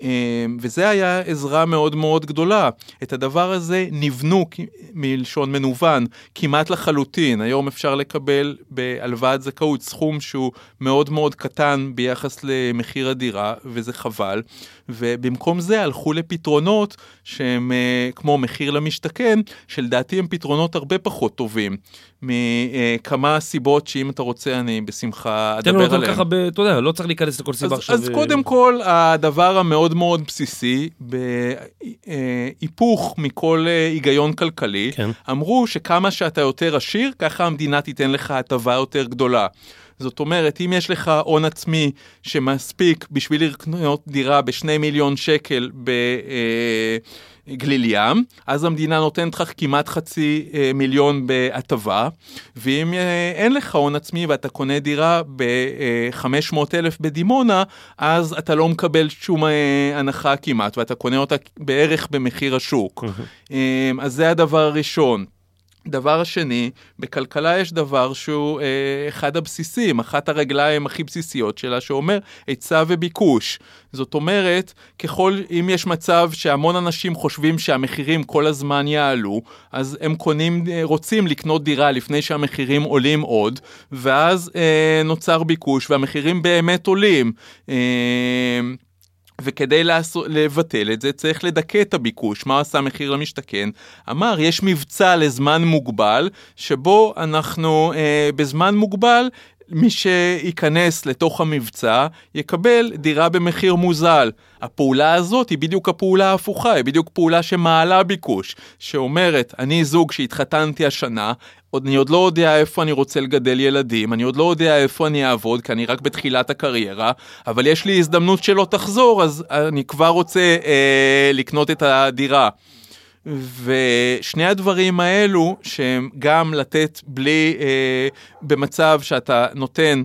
אמ, וזה היה עזרה מאוד מאוד גדולה. את הדבר הזה נבנו מלשון מנוון כמעט לחלוטין. היום אפשר לקבל בהלוואת זכאות סכום שהוא מאוד מאוד קטן ביחס למחיר הדירה, וזה חבל. ובמקום זה הלכו לפתרונות שהם אה, כמו מחיר למשתכן, שלדעתי הם פתרונות הרבה פחות טובים. מכמה סיבות שאם אתה רוצה אני בשמחה אדבר עליהן. תן לנו ככה, אתה יודע, לא צריך להיכנס לכל סיבה עכשיו. אז קודם כל, הדבר המאוד מאוד בסיסי, בהיפוך מכל אה, היגיון כלכלי, כן. אמרו שכמה שאתה יותר עשיר, ככה המדינה תיתן לך הטבה יותר גדולה. זאת אומרת, אם יש לך הון עצמי שמספיק בשביל לקנות דירה בשני מיליון שקל ב... אה, גליל ים, אז המדינה נותנת לך כמעט חצי אה, מיליון בהטבה, ואם אה, אין לך הון עצמי ואתה קונה דירה ב-500 אה, אלף בדימונה, אז אתה לא מקבל שום אה, הנחה כמעט, ואתה קונה אותה בערך במחיר השוק. אה, אז זה הדבר הראשון. דבר השני, בכלכלה יש דבר שהוא אה, אחד הבסיסים, אחת הרגליים הכי בסיסיות שלה, שאומר היצע וביקוש. זאת אומרת, ככל, אם יש מצב שהמון אנשים חושבים שהמחירים כל הזמן יעלו, אז הם קונים, אה, רוצים לקנות דירה לפני שהמחירים עולים עוד, ואז אה, נוצר ביקוש והמחירים באמת עולים. אה, וכדי לעשות, לבטל את זה צריך לדכא את הביקוש. מה עשה מחיר למשתכן? אמר, יש מבצע לזמן מוגבל, שבו אנחנו אה, בזמן מוגבל מי שייכנס לתוך המבצע יקבל דירה במחיר מוזל. הפעולה הזאת היא בדיוק הפעולה ההפוכה, היא בדיוק פעולה שמעלה ביקוש, שאומרת, אני זוג שהתחתנתי השנה, אני עוד לא יודע איפה אני רוצה לגדל ילדים, אני עוד לא יודע איפה אני אעבוד, כי אני רק בתחילת הקריירה, אבל יש לי הזדמנות שלא תחזור, אז אני כבר רוצה אה, לקנות את הדירה. ושני הדברים האלו, שהם גם לתת בלי, אה, במצב שאתה נותן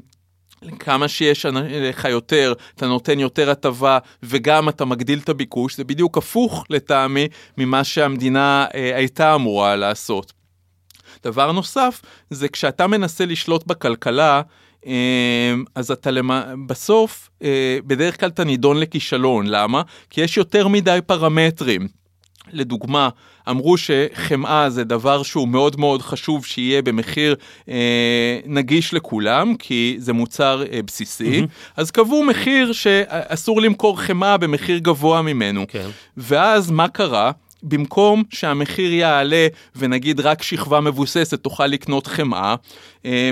כמה שיש לך יותר, אתה נותן יותר הטבה וגם אתה מגדיל את הביקוש, זה בדיוק הפוך לטעמי ממה שהמדינה אה, הייתה אמורה לעשות. דבר נוסף, זה כשאתה מנסה לשלוט בכלכלה, אה, אז אתה למה, בסוף, אה, בדרך כלל אתה נידון לכישלון. למה? כי יש יותר מדי פרמטרים. לדוגמה, אמרו שחמאה זה דבר שהוא מאוד מאוד חשוב שיהיה במחיר אה, נגיש לכולם, כי זה מוצר אה, בסיסי, mm-hmm. אז קבעו מחיר שאסור למכור חמאה במחיר גבוה ממנו. כן. ואז מה קרה? במקום שהמחיר יעלה ונגיד רק שכבה מבוססת תוכל לקנות חמאה,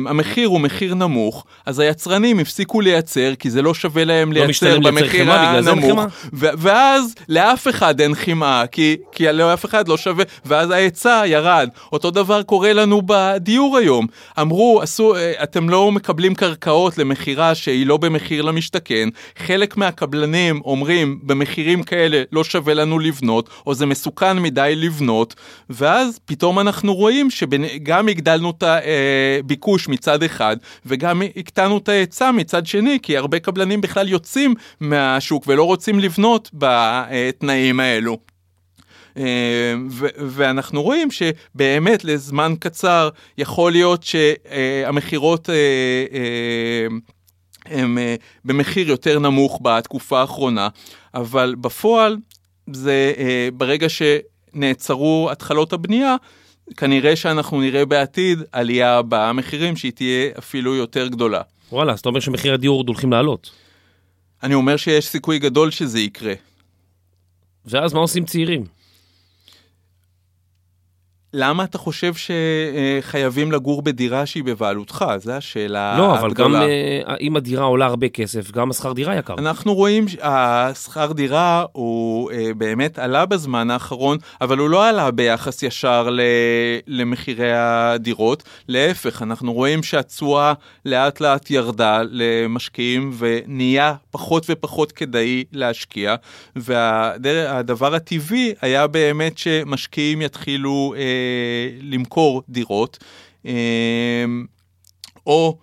המחיר הוא מחיר נמוך, אז היצרנים הפסיקו לייצר כי זה לא שווה להם לא לייצר במחיר הנמוך, ואז לאף אחד אין חמאה, כי, כי לאף אחד לא שווה, ואז ההיצע ירד. אותו דבר קורה לנו בדיור היום. אמרו, עשו, אה, אתם לא מקבלים קרקעות למכירה שהיא לא במחיר למשתכן, חלק מהקבלנים אומרים, במחירים כאלה לא שווה לנו לבנות, או זה מסוכן מדי לבנות, ואז פתאום אנחנו רואים שגם הגדלנו את הביקוש. הביקוש מצד אחד, וגם הקטנו את ההיצע מצד שני, כי הרבה קבלנים בכלל יוצאים מהשוק ולא רוצים לבנות בתנאים האלו. אה, ואנחנו רואים שבאמת לזמן קצר יכול להיות שהמכירות אה, אה, הם במחיר יותר נמוך בתקופה האחרונה, אבל בפועל זה ברגע שנעצרו התחלות הבנייה, כנראה שאנחנו נראה בעתיד עלייה במחירים שהיא תהיה אפילו יותר גדולה. וואלה, אז אתה אומר שמחיר הדיור עוד הולכים לעלות. אני אומר שיש סיכוי גדול שזה יקרה. ואז מה עושים צעירים? למה אתה חושב שחייבים לגור בדירה שהיא בבעלותך? זו השאלה הגדולה. לא, אבל הגדולה. גם אה, אם הדירה עולה הרבה כסף, גם השכר דירה יקר. אנחנו רואים שהשכר דירה הוא אה, באמת עלה בזמן האחרון, אבל הוא לא עלה ביחס ישר למחירי הדירות. להפך, אנחנו רואים שהתשואה לאט לאט ירדה למשקיעים ונהיה פחות ופחות כדאי להשקיע, והדבר הטבעי היה באמת שמשקיעים יתחילו אה, למכור דירות, אה, או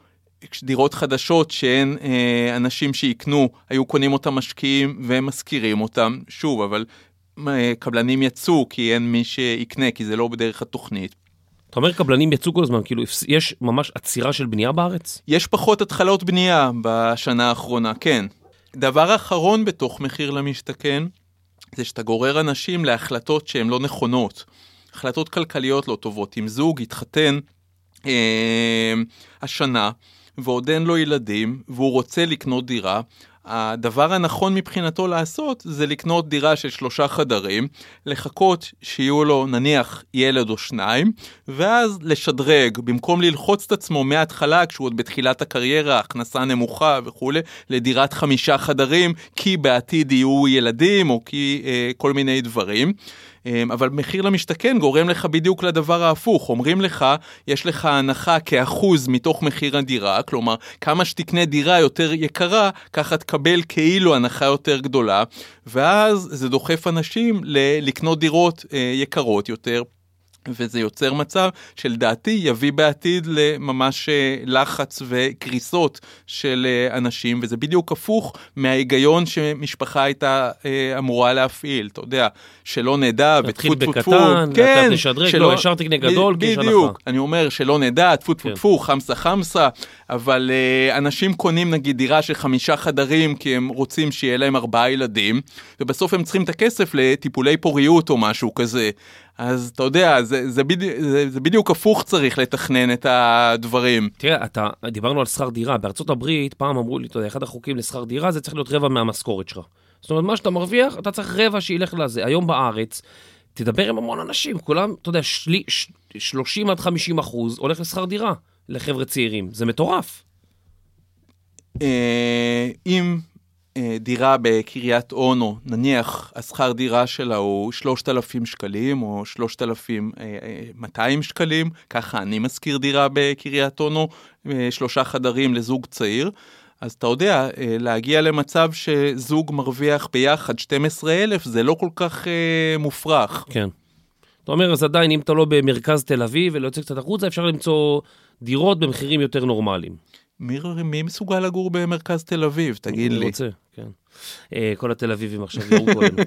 דירות חדשות שאין אה, אנשים שיקנו, היו קונים אותם משקיעים והם משכירים אותם, שוב, אבל אה, קבלנים יצאו כי אין מי שיקנה, כי זה לא בדרך התוכנית. אתה אומר קבלנים יצאו כל הזמן, כאילו יש ממש עצירה של בנייה בארץ? יש פחות התחלות בנייה בשנה האחרונה, כן. דבר אחרון בתוך מחיר למשתכן, זה שאתה גורר אנשים להחלטות שהן לא נכונות. החלטות כלכליות לא טובות. אם זוג התחתן אה, השנה ועוד אין לו ילדים והוא רוצה לקנות דירה, הדבר הנכון מבחינתו לעשות זה לקנות דירה של שלושה חדרים, לחכות שיהיו לו נניח ילד או שניים, ואז לשדרג, במקום ללחוץ את עצמו מההתחלה כשהוא עוד בתחילת הקריירה, הכנסה נמוכה וכולי, לדירת חמישה חדרים, כי בעתיד יהיו ילדים או כי אה, כל מיני דברים. אמ, אבל מחיר למשתכן גורם לך בדיוק לדבר ההפוך, אומרים לך, יש לך הנחה כאחוז מתוך מחיר הדירה, כלומר, כמה שתקנה דירה יותר יקרה, ככה תקבל כאילו הנחה יותר גדולה, ואז זה דוחף אנשים לקנות דירות אה, יקרות יותר. וזה יוצר מצב שלדעתי יביא בעתיד לממש אה, לחץ וקריסות של אה, אנשים, וזה בדיוק הפוך מההיגיון שמשפחה הייתה אה, אמורה להפעיל, אתה יודע, שלא נדע, וטפו טפו טפו, כן, לאט נשדרג, לא, ישר תקנה גדול, כי יש הנחה. בדיוק, אני אומר שלא נדע, טפו טפו כן. טפו, חמסה חמסה, אבל אנשים קונים נגיד דירה של חמישה חדרים כי הם רוצים שיהיה להם ארבעה ילדים, ובסוף הם צריכים את הכסף לטיפולי פוריות או משהו כזה. אז אתה יודע, זה, זה, בדי, זה, זה בדיוק הפוך צריך לתכנן את הדברים. תראה, אתה, דיברנו על שכר דירה, בארצות הברית פעם אמרו לי, אתה יודע, אחד החוקים לשכר דירה זה צריך להיות רבע מהמשכורת שלך. זאת אומרת, מה שאתה מרוויח, אתה צריך רבע שילך לזה. היום בארץ, תדבר עם המון אנשים, כולם, אתה יודע, שלי, ש, 30 עד 50 אחוז הולך לשכר דירה לחבר'ה צעירים. זה מטורף. אה, אם דירה בקריית אונו, נניח השכר דירה שלה הוא 3,000 שקלים או 3,200 שקלים, ככה אני משכיר דירה בקריית אונו, אה, שלושה חדרים לזוג צעיר. אז אתה יודע, אה, להגיע למצב שזוג מרוויח ביחד 12,000 זה לא כל כך אה, מופרך. כן. אתה אומר, אז עדיין, אם אתה לא במרכז תל אביב ולא יוצא קצת החוצה, אפשר למצוא דירות במחירים יותר נורמליים. מי, מי מסוגל לגור במרכז תל אביב? תגיד לי. רוצה. אה, כל התל אביבים עכשיו ירוקו עלינו.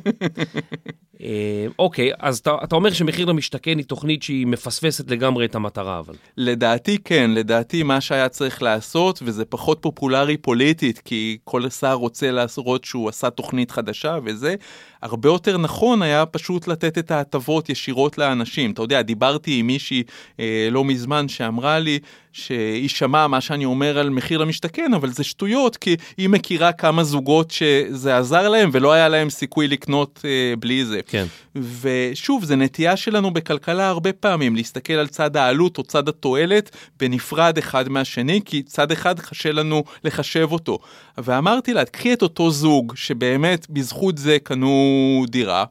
אה, אוקיי, אז אתה, אתה אומר שמחיר למשתכן היא תוכנית שהיא מפספסת לגמרי את המטרה, אבל. לדעתי כן, לדעתי מה שהיה צריך לעשות, וזה פחות פופולרי פוליטית, כי כל שר רוצה להראות שהוא עשה תוכנית חדשה וזה, הרבה יותר נכון היה פשוט לתת את ההטבות ישירות לאנשים. אתה יודע, דיברתי עם מישהי אה, לא מזמן שאמרה לי שהיא שמעה מה שאני אומר על מחיר למשתכן, אבל זה שטויות, כי היא מכירה כמה זוגות שזה עזר להם ולא היה להם סיכוי לקנות אה, בלי זה. כן. ושוב, זה נטייה שלנו בכלכלה הרבה פעמים, להסתכל על צד העלות או צד התועלת בנפרד אחד מהשני, כי צד אחד קשה לנו לחשב אותו. ואמרתי לה, קחי את אותו זוג שבאמת בזכות זה קנו דירה.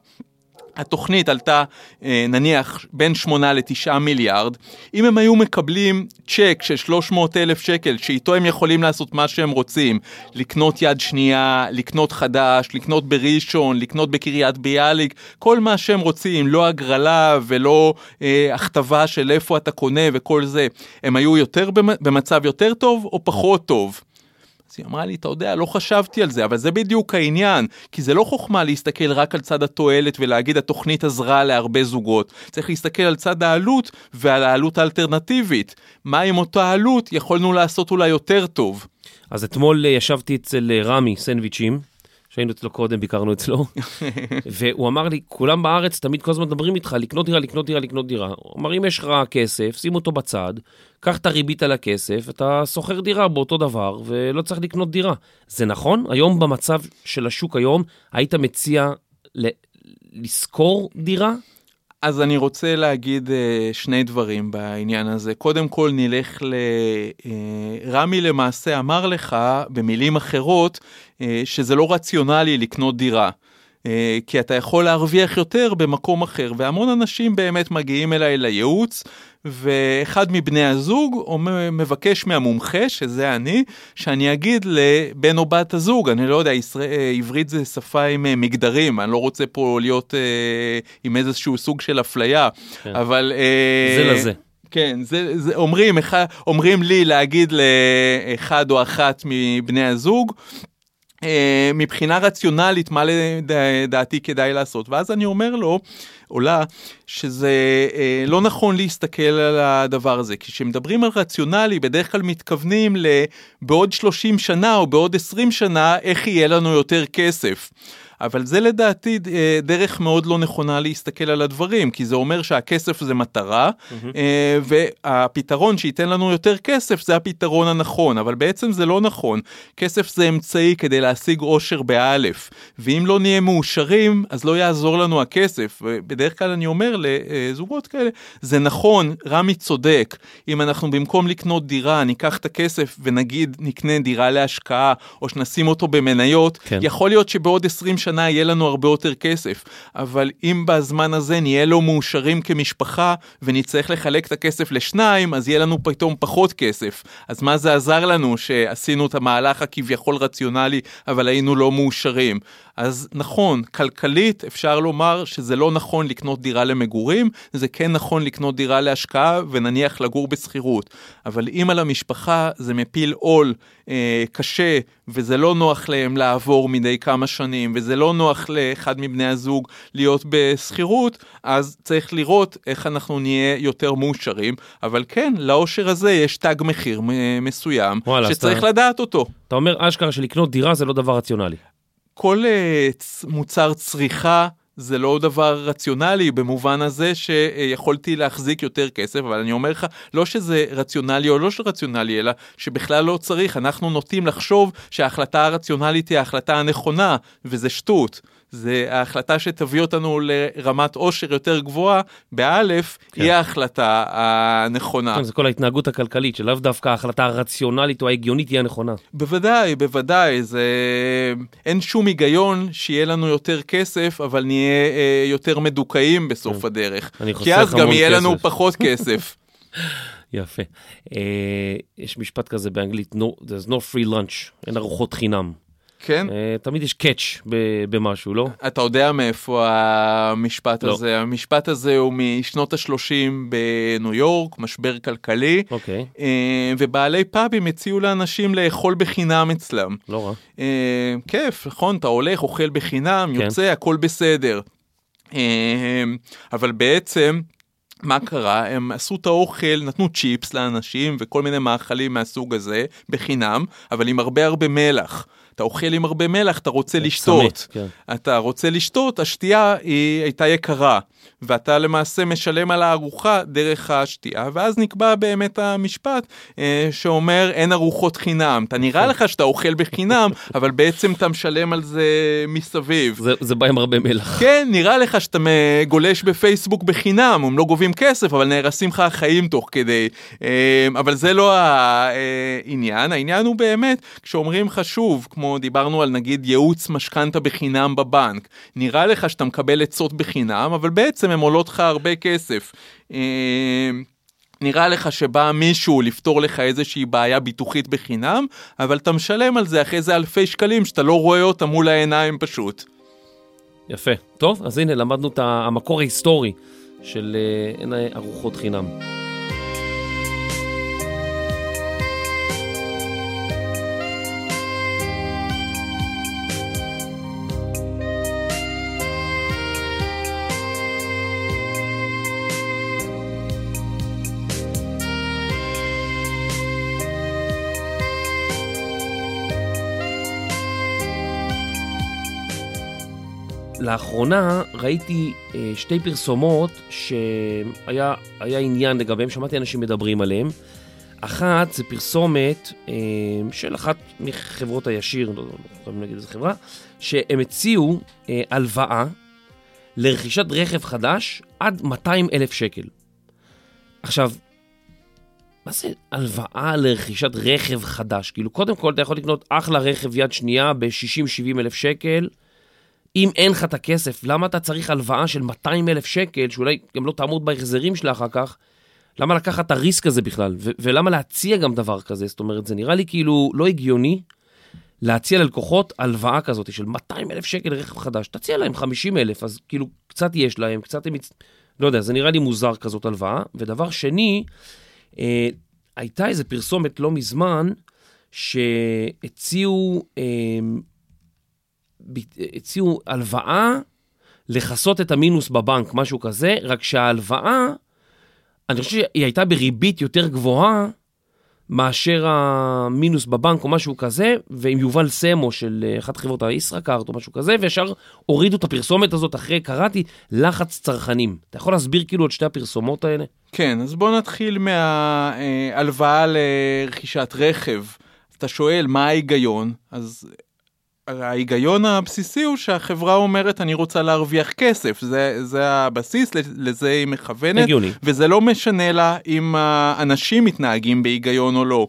התוכנית עלתה אה, נניח בין 8 ל-9 מיליארד, אם הם היו מקבלים צ'ק של 300 אלף שקל, שאיתו הם יכולים לעשות מה שהם רוצים, לקנות יד שנייה, לקנות חדש, לקנות בראשון, לקנות בקריית ביאליק, כל מה שהם רוצים, לא הגרלה ולא אה, הכתבה של איפה אתה קונה וכל זה, הם היו יותר במצב יותר טוב או פחות טוב? היא אמרה לי, אתה יודע, לא חשבתי על זה, אבל זה בדיוק העניין, כי זה לא חוכמה להסתכל רק על צד התועלת ולהגיד התוכנית עזרה להרבה זוגות. צריך להסתכל על צד העלות ועל העלות האלטרנטיבית. מה עם אותה עלות יכולנו לעשות אולי יותר טוב. אז אתמול אה, ישבתי אצל אה, רמי סנדוויצ'ים, שהיינו אצלו קודם, ביקרנו אצלו, והוא אמר לי, כולם בארץ תמיד כל הזמן מדברים איתך, לקנות דירה, לקנות דירה, לקנות דירה. הוא אמר, אם יש לך כסף, שים אותו בצד, קח את הריבית על הכסף, אתה שוכר דירה באותו דבר, ולא צריך לקנות דירה. זה נכון? היום במצב של השוק היום, היית מציע ל- לשכור דירה? אז אני רוצה להגיד uh, שני דברים בעניין הזה. קודם כל נלך ל... Uh, רמי למעשה אמר לך במילים אחרות uh, שזה לא רציונלי לקנות דירה. כי אתה יכול להרוויח יותר במקום אחר, והמון אנשים באמת מגיעים אליי לייעוץ, ואחד מבני הזוג מבקש מהמומחה, שזה אני, שאני אגיד לבן או בת הזוג, אני לא יודע, ישראל, עברית זה שפה עם אה, מגדרים, אני לא רוצה פה להיות אה, עם איזשהו סוג של אפליה, כן. אבל... אה, זה לזה. כן, זה, זה אומרים, אומרים לי להגיד לאחד או אחת מבני הזוג, מבחינה רציונלית מה לדעתי כדאי לעשות ואז אני אומר לו עולה שזה אה, לא נכון להסתכל על הדבר הזה כי כשמדברים על רציונלי בדרך כלל מתכוונים לבעוד 30 שנה או בעוד 20 שנה איך יהיה לנו יותר כסף. אבל זה לדעתי אה, דרך מאוד לא נכונה להסתכל על הדברים, כי זה אומר שהכסף זה מטרה, mm-hmm. והפתרון שייתן לנו יותר כסף זה הפתרון הנכון, אבל בעצם זה לא נכון. כסף זה אמצעי כדי להשיג אושר באלף, ואם לא נהיה מאושרים, אז לא יעזור לנו הכסף. ובדרך כלל אני אומר לזוגות כאלה, זה נכון, רמי צודק, אם אנחנו במקום לקנות דירה, ניקח את הכסף ונגיד נקנה דירה להשקעה, או שנשים אותו במניות, כן. יכול להיות שבעוד 20 שנה יהיה לנו הרבה יותר כסף, אבל אם בזמן הזה נהיה לא מאושרים כמשפחה ונצטרך לחלק את הכסף לשניים, אז יהיה לנו פתאום פחות כסף. אז מה זה עזר לנו שעשינו את המהלך הכביכול רציונלי, אבל היינו לא מאושרים? אז נכון, כלכלית אפשר לומר שזה לא נכון לקנות דירה למגורים, זה כן נכון לקנות דירה להשקעה ונניח לגור בשכירות. אבל אם על המשפחה זה מפיל עול אה, קשה, וזה לא נוח להם לעבור מדי כמה שנים, וזה לא נוח לאחד מבני הזוג להיות בשכירות, אז צריך לראות איך אנחנו נהיה יותר מאושרים. אבל כן, לאושר הזה יש תג מחיר מסוים, וואלה, שצריך אתה- לדעת אותו. אתה אומר אשכרה שלקנות דירה זה לא דבר רציונלי. כל אה, מוצר צריכה זה לא דבר רציונלי במובן הזה שיכולתי להחזיק יותר כסף, אבל אני אומר לך, לא שזה רציונלי או לא רציונלי, אלא שבכלל לא צריך. אנחנו נוטים לחשוב שההחלטה הרציונלית היא ההחלטה הנכונה, וזה שטות. זה ההחלטה שתביא אותנו לרמת עושר יותר גבוהה, באלף, כן. היא ההחלטה הנכונה. כן, זה כל ההתנהגות הכלכלית, שלאו דווקא ההחלטה הרציונלית או ההגיונית היא הנכונה. בוודאי, בוודאי, זה... אין שום היגיון שיהיה לנו יותר כסף, אבל נהיה אה, יותר מדוכאים בסוף כן. הדרך. אני כי חוסך אז גם המון יהיה לנו כסף. פחות כסף. יפה. אה, יש משפט כזה באנגלית, no, there's no free lunch, אין ארוחות חינם. כן? אה, תמיד יש קאץ' במשהו, לא? אתה יודע מאיפה המשפט לא. הזה? המשפט הזה הוא משנות ה-30 בניו יורק, משבר כלכלי, אוקיי, אה, ובעלי פאבים הציעו לאנשים לאכול בחינם אצלם. לא רע. אה, כיף, נכון? אתה הולך, אוכל בחינם, כן. יוצא, הכל בסדר. אבל בעצם, מה קרה? הם עשו את האוכל, נתנו צ'יפס לאנשים וכל מיני מאכלים מהסוג הזה, בחינם, אבל עם הרבה הרבה מלח. אתה אוכל עם הרבה מלח, אתה רוצה לשתות. צמא, כן. אתה רוצה לשתות, השתייה היא הייתה יקרה, ואתה למעשה משלם על הארוחה דרך השתייה, ואז נקבע באמת המשפט אה, שאומר אין ארוחות חינם. אתה נראה לך שאתה אוכל בחינם, אבל בעצם אתה משלם על זה מסביב. זה, זה בא עם הרבה מלח. כן, נראה לך שאתה גולש בפייסבוק בחינם, הם לא גובים כסף, אבל נהרסים לך החיים תוך כדי. אה, אבל זה לא העניין, העניין הוא באמת, כשאומרים לך שוב, כמו דיברנו על נגיד ייעוץ משכנתה בחינם בבנק, נראה לך שאתה מקבל עצות בחינם, אבל בעצם הן עולות לך הרבה כסף. אה, נראה לך שבא מישהו לפתור לך איזושהי בעיה ביטוחית בחינם, אבל אתה משלם על זה אחרי זה אלפי שקלים שאתה לא רואה אותם מול העיניים פשוט. יפה. טוב, אז הנה, למדנו את המקור ההיסטורי של אה, אין ארוחות חינם. לאחרונה ראיתי אה, שתי פרסומות שהיה היה עניין לגביהם, שמעתי אנשים מדברים עליהם. אחת זה פרסומת אה, של אחת מחברות הישיר, לא, לא חייבים להגיד איזה חברה, שהם הציעו אה, הלוואה לרכישת רכב חדש עד 200 אלף שקל. עכשיו, מה זה הלוואה לרכישת רכב חדש? כאילו, קודם כל אתה יכול לקנות אחלה רכב יד שנייה ב-60-70 אלף שקל. אם אין לך את הכסף, למה אתה צריך הלוואה של 200 אלף שקל, שאולי גם לא תעמוד בהחזרים שלה אחר כך? למה לקחת את הריסק הזה בכלל? ולמה להציע גם דבר כזה? זאת אומרת, זה נראה לי כאילו לא הגיוני להציע ללקוחות הלוואה כזאת של 200 אלף שקל לרכב חדש. תציע להם 50 אלף, אז כאילו קצת יש להם, קצת הם... יצ- לא יודע, זה נראה לי מוזר כזאת הלוואה. ודבר שני, אה, הייתה איזה פרסומת לא מזמן, שהציעו אה, הציעו הלוואה לכסות את המינוס בבנק, משהו כזה, רק שההלוואה, אני חושב שהיא הייתה בריבית יותר גבוהה מאשר המינוס בבנק או משהו כזה, ועם יובל סמו של אה, אחת חברות הישראכרט או משהו כזה, וישר הורידו את הפרסומת הזאת אחרי, קראתי, לחץ צרכנים. אתה יכול להסביר כאילו את שתי הפרסומות האלה? כן, אז בוא נתחיל מההלוואה לרכישת רכב. אתה שואל מה ההיגיון, אז ההיגיון הבסיסי הוא שהחברה אומרת אני רוצה להרוויח כסף, זה, זה הבסיס, לזה היא מכוונת, הגיוני. וזה לא משנה לה אם האנשים מתנהגים בהיגיון או לא.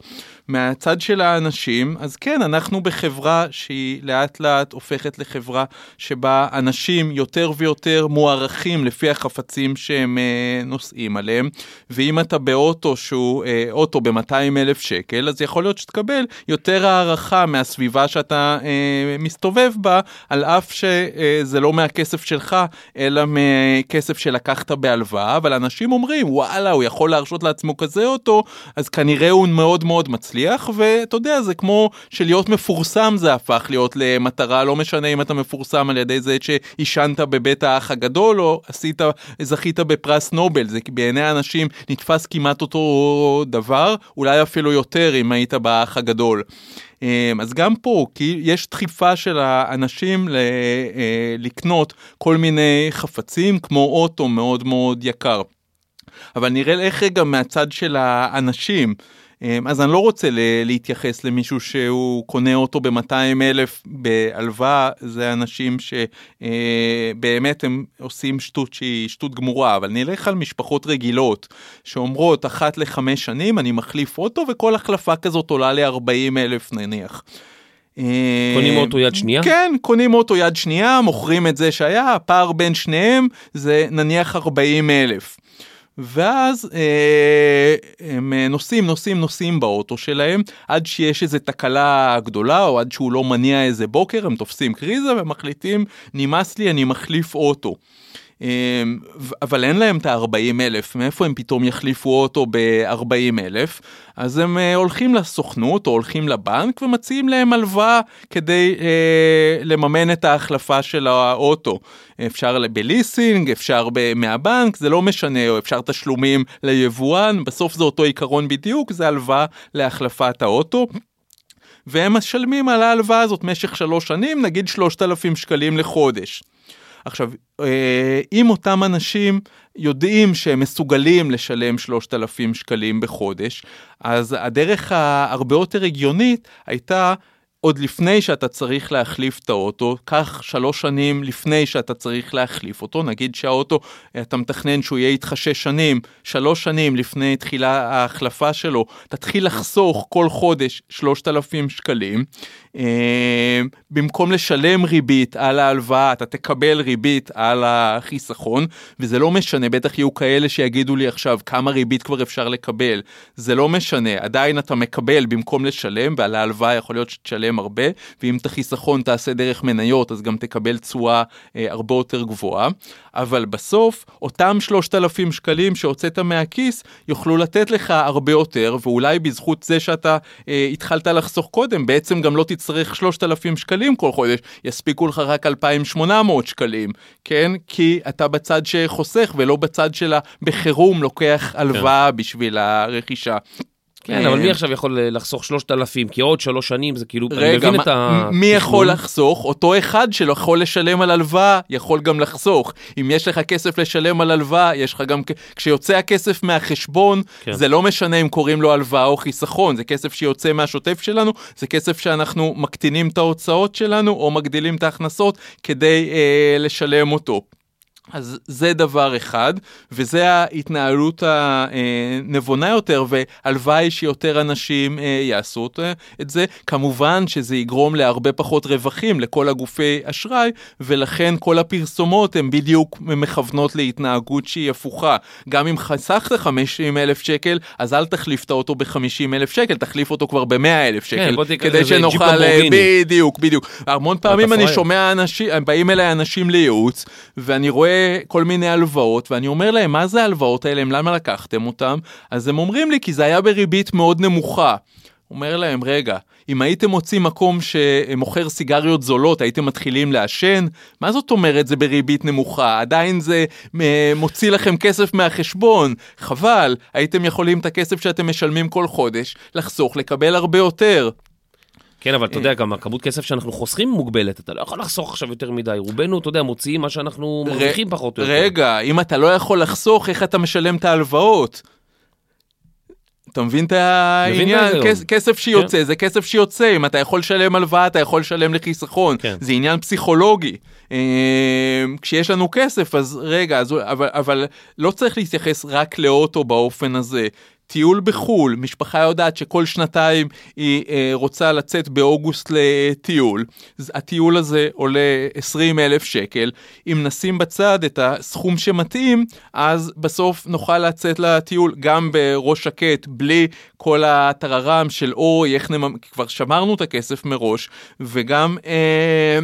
מהצד של האנשים, אז כן, אנחנו בחברה שהיא לאט לאט הופכת לחברה שבה אנשים יותר ויותר מוערכים לפי החפצים שהם אה, נוסעים עליהם, ואם אתה באוטו שהוא אה, אוטו ב-200 אלף שקל, אז יכול להיות שתקבל יותר הערכה מהסביבה שאתה אה, מסתובב בה, על אף שזה לא מהכסף שלך, אלא מכסף שלקחת בהלוואה, אבל אנשים אומרים, וואלה, הוא יכול להרשות לעצמו כזה אוטו, אז כנראה הוא מאוד מאוד מצליח, ואתה יודע, זה כמו שלהיות מפורסם זה הפך להיות למטרה, לא משנה אם אתה מפורסם על ידי זה שעישנת בבית האח הגדול, או עשית, זכית בפרס נובל, זה בעיני אנשים נתפס כמעט אותו דבר, אולי אפילו יותר אם היית באח הגדול. אמ, אז גם פה כי יש דחיפה של האנשים אה, לקנות כל מיני חפצים כמו אוטו מאוד מאוד יקר. אבל נראה איך רגע מהצד של האנשים. אמ, אז אני לא רוצה להתייחס למישהו שהוא קונה אוטו ב-200 אלף בהלוואה, זה אנשים שבאמת הם עושים שטות שהיא שטות גמורה, אבל נלך על משפחות רגילות שאומרות אחת לחמש שנים אני מחליף אוטו וכל החלפה כזאת עולה לי 40 אלף נניח. קונים אוטו יד שנייה? כן, קונים אוטו יד שנייה, מוכרים את זה שהיה, הפער בין שניהם זה נניח 40 אלף. ואז אה, הם נוסעים, נוסעים, נוסעים באוטו שלהם, עד שיש איזה תקלה גדולה, או עד שהוא לא מניע איזה בוקר, הם תופסים קריזה ומחליטים, נמאס לי, אני מחליף אוטו. אמ, אבל אין להם את ה-40 אלף, מאיפה הם פתאום יחליפו אוטו ב-40 אלף? אז הם אה, הולכים לסוכנות או הולכים לבנק ומציעים להם הלוואה כדי אה, לממן את ההחלפה של האוטו. אפשר בליסינג, אפשר מהבנק, זה לא משנה, או אפשר תשלומים ליבואן, בסוף זה אותו עיקרון בדיוק, זה הלוואה להחלפת האוטו. והם משלמים על ההלוואה הזאת משך שלוש שנים, נגיד 3,000 שקלים לחודש. עכשיו, אה, אם אותם אנשים יודעים שהם מסוגלים לשלם 3,000 שקלים בחודש, אז הדרך ההרבה יותר הגיונית הייתה עוד לפני שאתה צריך להחליף את האוטו, קח שלוש שנים לפני שאתה צריך להחליף אותו, נגיד שהאוטו, אתה מתכנן שהוא יהיה איתך שש שנים, שלוש שנים לפני תחילה ההחלפה שלו, תתחיל לחסוך כל חודש שלושת אלפים שקלים, אה, במקום לשלם ריבית על ההלוואה, אתה תקבל ריבית על החיסכון, וזה לא משנה, בטח יהיו כאלה שיגידו לי עכשיו כמה ריבית כבר אפשר לקבל, זה לא משנה, עדיין אתה מקבל במקום לשלם, ועל ההלוואה יכול להיות שתשלם תשלם הרבה, ואם את החיסכון תעשה דרך מניות אז גם תקבל תשואה אה, הרבה יותר גבוהה, אבל בסוף אותם 3,000 שקלים שהוצאת מהכיס יוכלו לתת לך הרבה יותר, ואולי בזכות זה שאתה אה, התחלת לחסוך קודם, בעצם גם לא תצטרך 3,000 שקלים כל חודש, יספיקו לך רק 2,800 שקלים, כן? כי אתה בצד שחוסך ולא בצד של בחירום לוקח הלוואה כן. בשביל הרכישה. כן, אבל מי עכשיו יכול לחסוך 3,000? כי עוד שלוש שנים זה כאילו, רגע, אני מבין את ה... מי יכול לחסוך? אותו אחד שלא יכול לשלם על הלוואה, יכול גם לחסוך. אם יש לך כסף לשלם על הלוואה, יש לך גם... כשיוצא הכסף מהחשבון, כן. זה לא משנה אם קוראים לו הלוואה או חיסכון, זה כסף שיוצא מהשוטף שלנו, זה כסף שאנחנו מקטינים את ההוצאות שלנו, או מגדילים את ההכנסות כדי אה, לשלם אותו. אז זה דבר אחד, וזה ההתנהלות הנבונה יותר, והלוואי שיותר אנשים אה, יעשו את זה. כמובן שזה יגרום להרבה פחות רווחים לכל הגופי אשראי, ולכן כל הפרסומות הן בדיוק מכוונות להתנהגות שהיא הפוכה. גם אם חסכת 50 אלף שקל, אז אל תחליף את האוטו ב-50 אלף שקל, תחליף אותו כבר ב-100 אלף שקל, כן, כדי שנוכל... בדיוק, בדיוק. המון פעמים אני שומע אנשים, באים אליי אנשים לייעוץ, ואני רואה... כל מיני הלוואות, ואני אומר להם, מה זה ההלוואות האלה, למה לקחתם אותם? אז הם אומרים לי, כי זה היה בריבית מאוד נמוכה. אומר להם, רגע, אם הייתם מוצאים מקום שמוכר סיגריות זולות, הייתם מתחילים לעשן? מה זאת אומרת זה בריבית נמוכה? עדיין זה אה, מוציא לכם כסף מהחשבון. חבל, הייתם יכולים את הכסף שאתם משלמים כל חודש לחסוך, לקבל הרבה יותר. כן, אבל אתה יודע, גם הכמות כסף שאנחנו חוסכים מוגבלת, אתה לא יכול לחסוך עכשיו יותר מדי. רובנו, אתה יודע, מוציאים מה שאנחנו מרוויחים פחות או יותר. רגע, אם אתה לא יכול לחסוך, איך אתה משלם את ההלוואות? אתה מבין את העניין? כסף שיוצא כן. זה כסף שיוצא, אם אתה יכול לשלם הלוואה, אתה יכול לשלם לחיסכון. כן. זה עניין פסיכולוגי. אה, כשיש לנו כסף, אז רגע, אז, אבל, אבל לא צריך להתייחס רק לאוטו באופן הזה. טיול בחו"ל, משפחה יודעת שכל שנתיים היא אה, רוצה לצאת באוגוסט לטיול, הטיול הזה עולה 20 אלף שקל, אם נשים בצד את הסכום שמתאים, אז בסוף נוכל לצאת לטיול גם בראש שקט, בלי כל הטררם של אוי, איך נממ... כבר שמרנו את הכסף מראש, וגם... אה,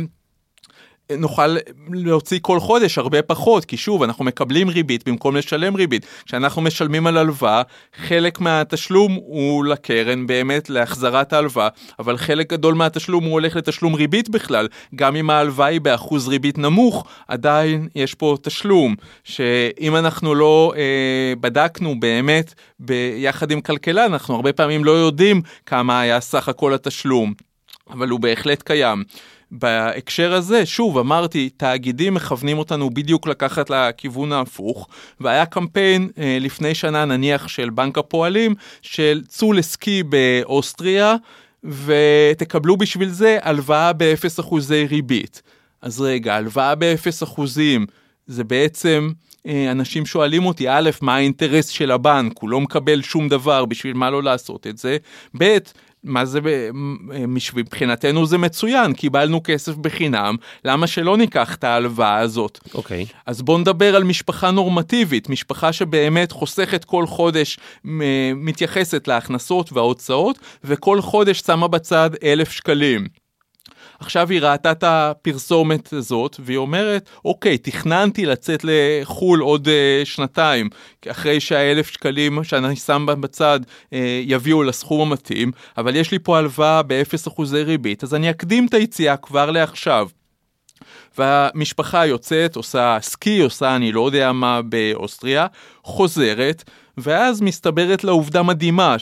נוכל להוציא כל חודש הרבה פחות, כי שוב, אנחנו מקבלים ריבית במקום לשלם ריבית. כשאנחנו משלמים על הלוואה, חלק מהתשלום הוא לקרן באמת להחזרת ההלוואה, אבל חלק גדול מהתשלום הוא הולך לתשלום ריבית בכלל. גם אם ההלוואה היא באחוז ריבית נמוך, עדיין יש פה תשלום, שאם אנחנו לא אה, בדקנו באמת ביחד עם כלכלן, אנחנו הרבה פעמים לא יודעים כמה היה סך הכל התשלום. אבל הוא בהחלט קיים. בהקשר הזה, שוב, אמרתי, תאגידים מכוונים אותנו בדיוק לקחת לכיוון ההפוך, והיה קמפיין אה, לפני שנה, נניח, של בנק הפועלים, של צאו לסקי באוסטריה, ותקבלו בשביל זה הלוואה ב-0 ריבית. אז רגע, הלוואה ב-0 זה בעצם... אה, אנשים שואלים אותי, א', מה האינטרס של הבנק? הוא לא מקבל שום דבר, בשביל מה לא לעשות את זה? ב', מה זה, מבחינתנו זה מצוין, קיבלנו כסף בחינם, למה שלא ניקח את ההלוואה הזאת? אוקיי. Okay. אז בוא נדבר על משפחה נורמטיבית, משפחה שבאמת חוסכת כל חודש, מתייחסת להכנסות וההוצאות, וכל חודש שמה בצד אלף שקלים. עכשיו היא ראתה את הפרסומת הזאת, והיא אומרת, אוקיי, תכננתי לצאת לחו"ל עוד uh, שנתיים, אחרי שהאלף שקלים שאני שם בצד uh, יביאו לסכום המתאים, אבל יש לי פה הלוואה ב-0 אחוזי ריבית, אז אני אקדים את היציאה כבר לעכשיו. והמשפחה יוצאת, עושה סקי, עושה אני לא יודע מה באוסטריה, חוזרת, ואז מסתברת לה עובדה מדהימה,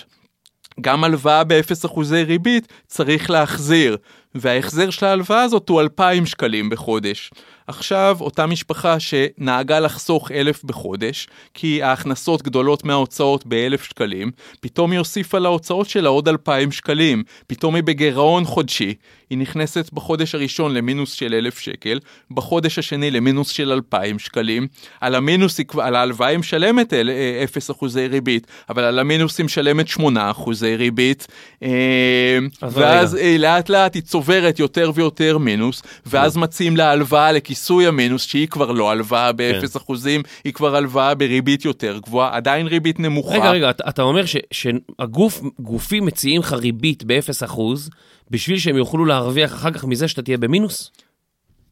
גם הלוואה ב-0 אחוזי ריבית צריך להחזיר, וההחזר של ההלוואה הזאת הוא 2,000 שקלים בחודש. עכשיו, אותה משפחה שנהגה לחסוך אלף בחודש, כי ההכנסות גדולות מההוצאות באלף שקלים, פתאום היא הוסיפה להוצאות שלה עוד אלפיים שקלים. פתאום היא בגירעון חודשי, היא נכנסת בחודש הראשון למינוס של אלף שקל, בחודש השני למינוס של אלפיים שקלים. על המינוס, על ההלוואה היא משלמת אה, אפס אחוזי ריבית, אבל על המינוס היא משלמת שמונה אחוזי ריבית. אה, ואז רגע. לאט לאט היא צוברת יותר ויותר מינוס, ואז מציעים לה הלוואה לכיסוי המינוס, שהיא כבר לא הלוואה באפס כן. אחוזים, היא כבר הלוואה בריבית יותר גבוהה, עדיין ריבית נמוכה. רגע, רגע, אתה, אתה אומר שהגופים מציעים לך ריבית באפס אחוז, בשביל שהם יוכלו להרוויח אחר כך מזה שאתה תהיה במינוס?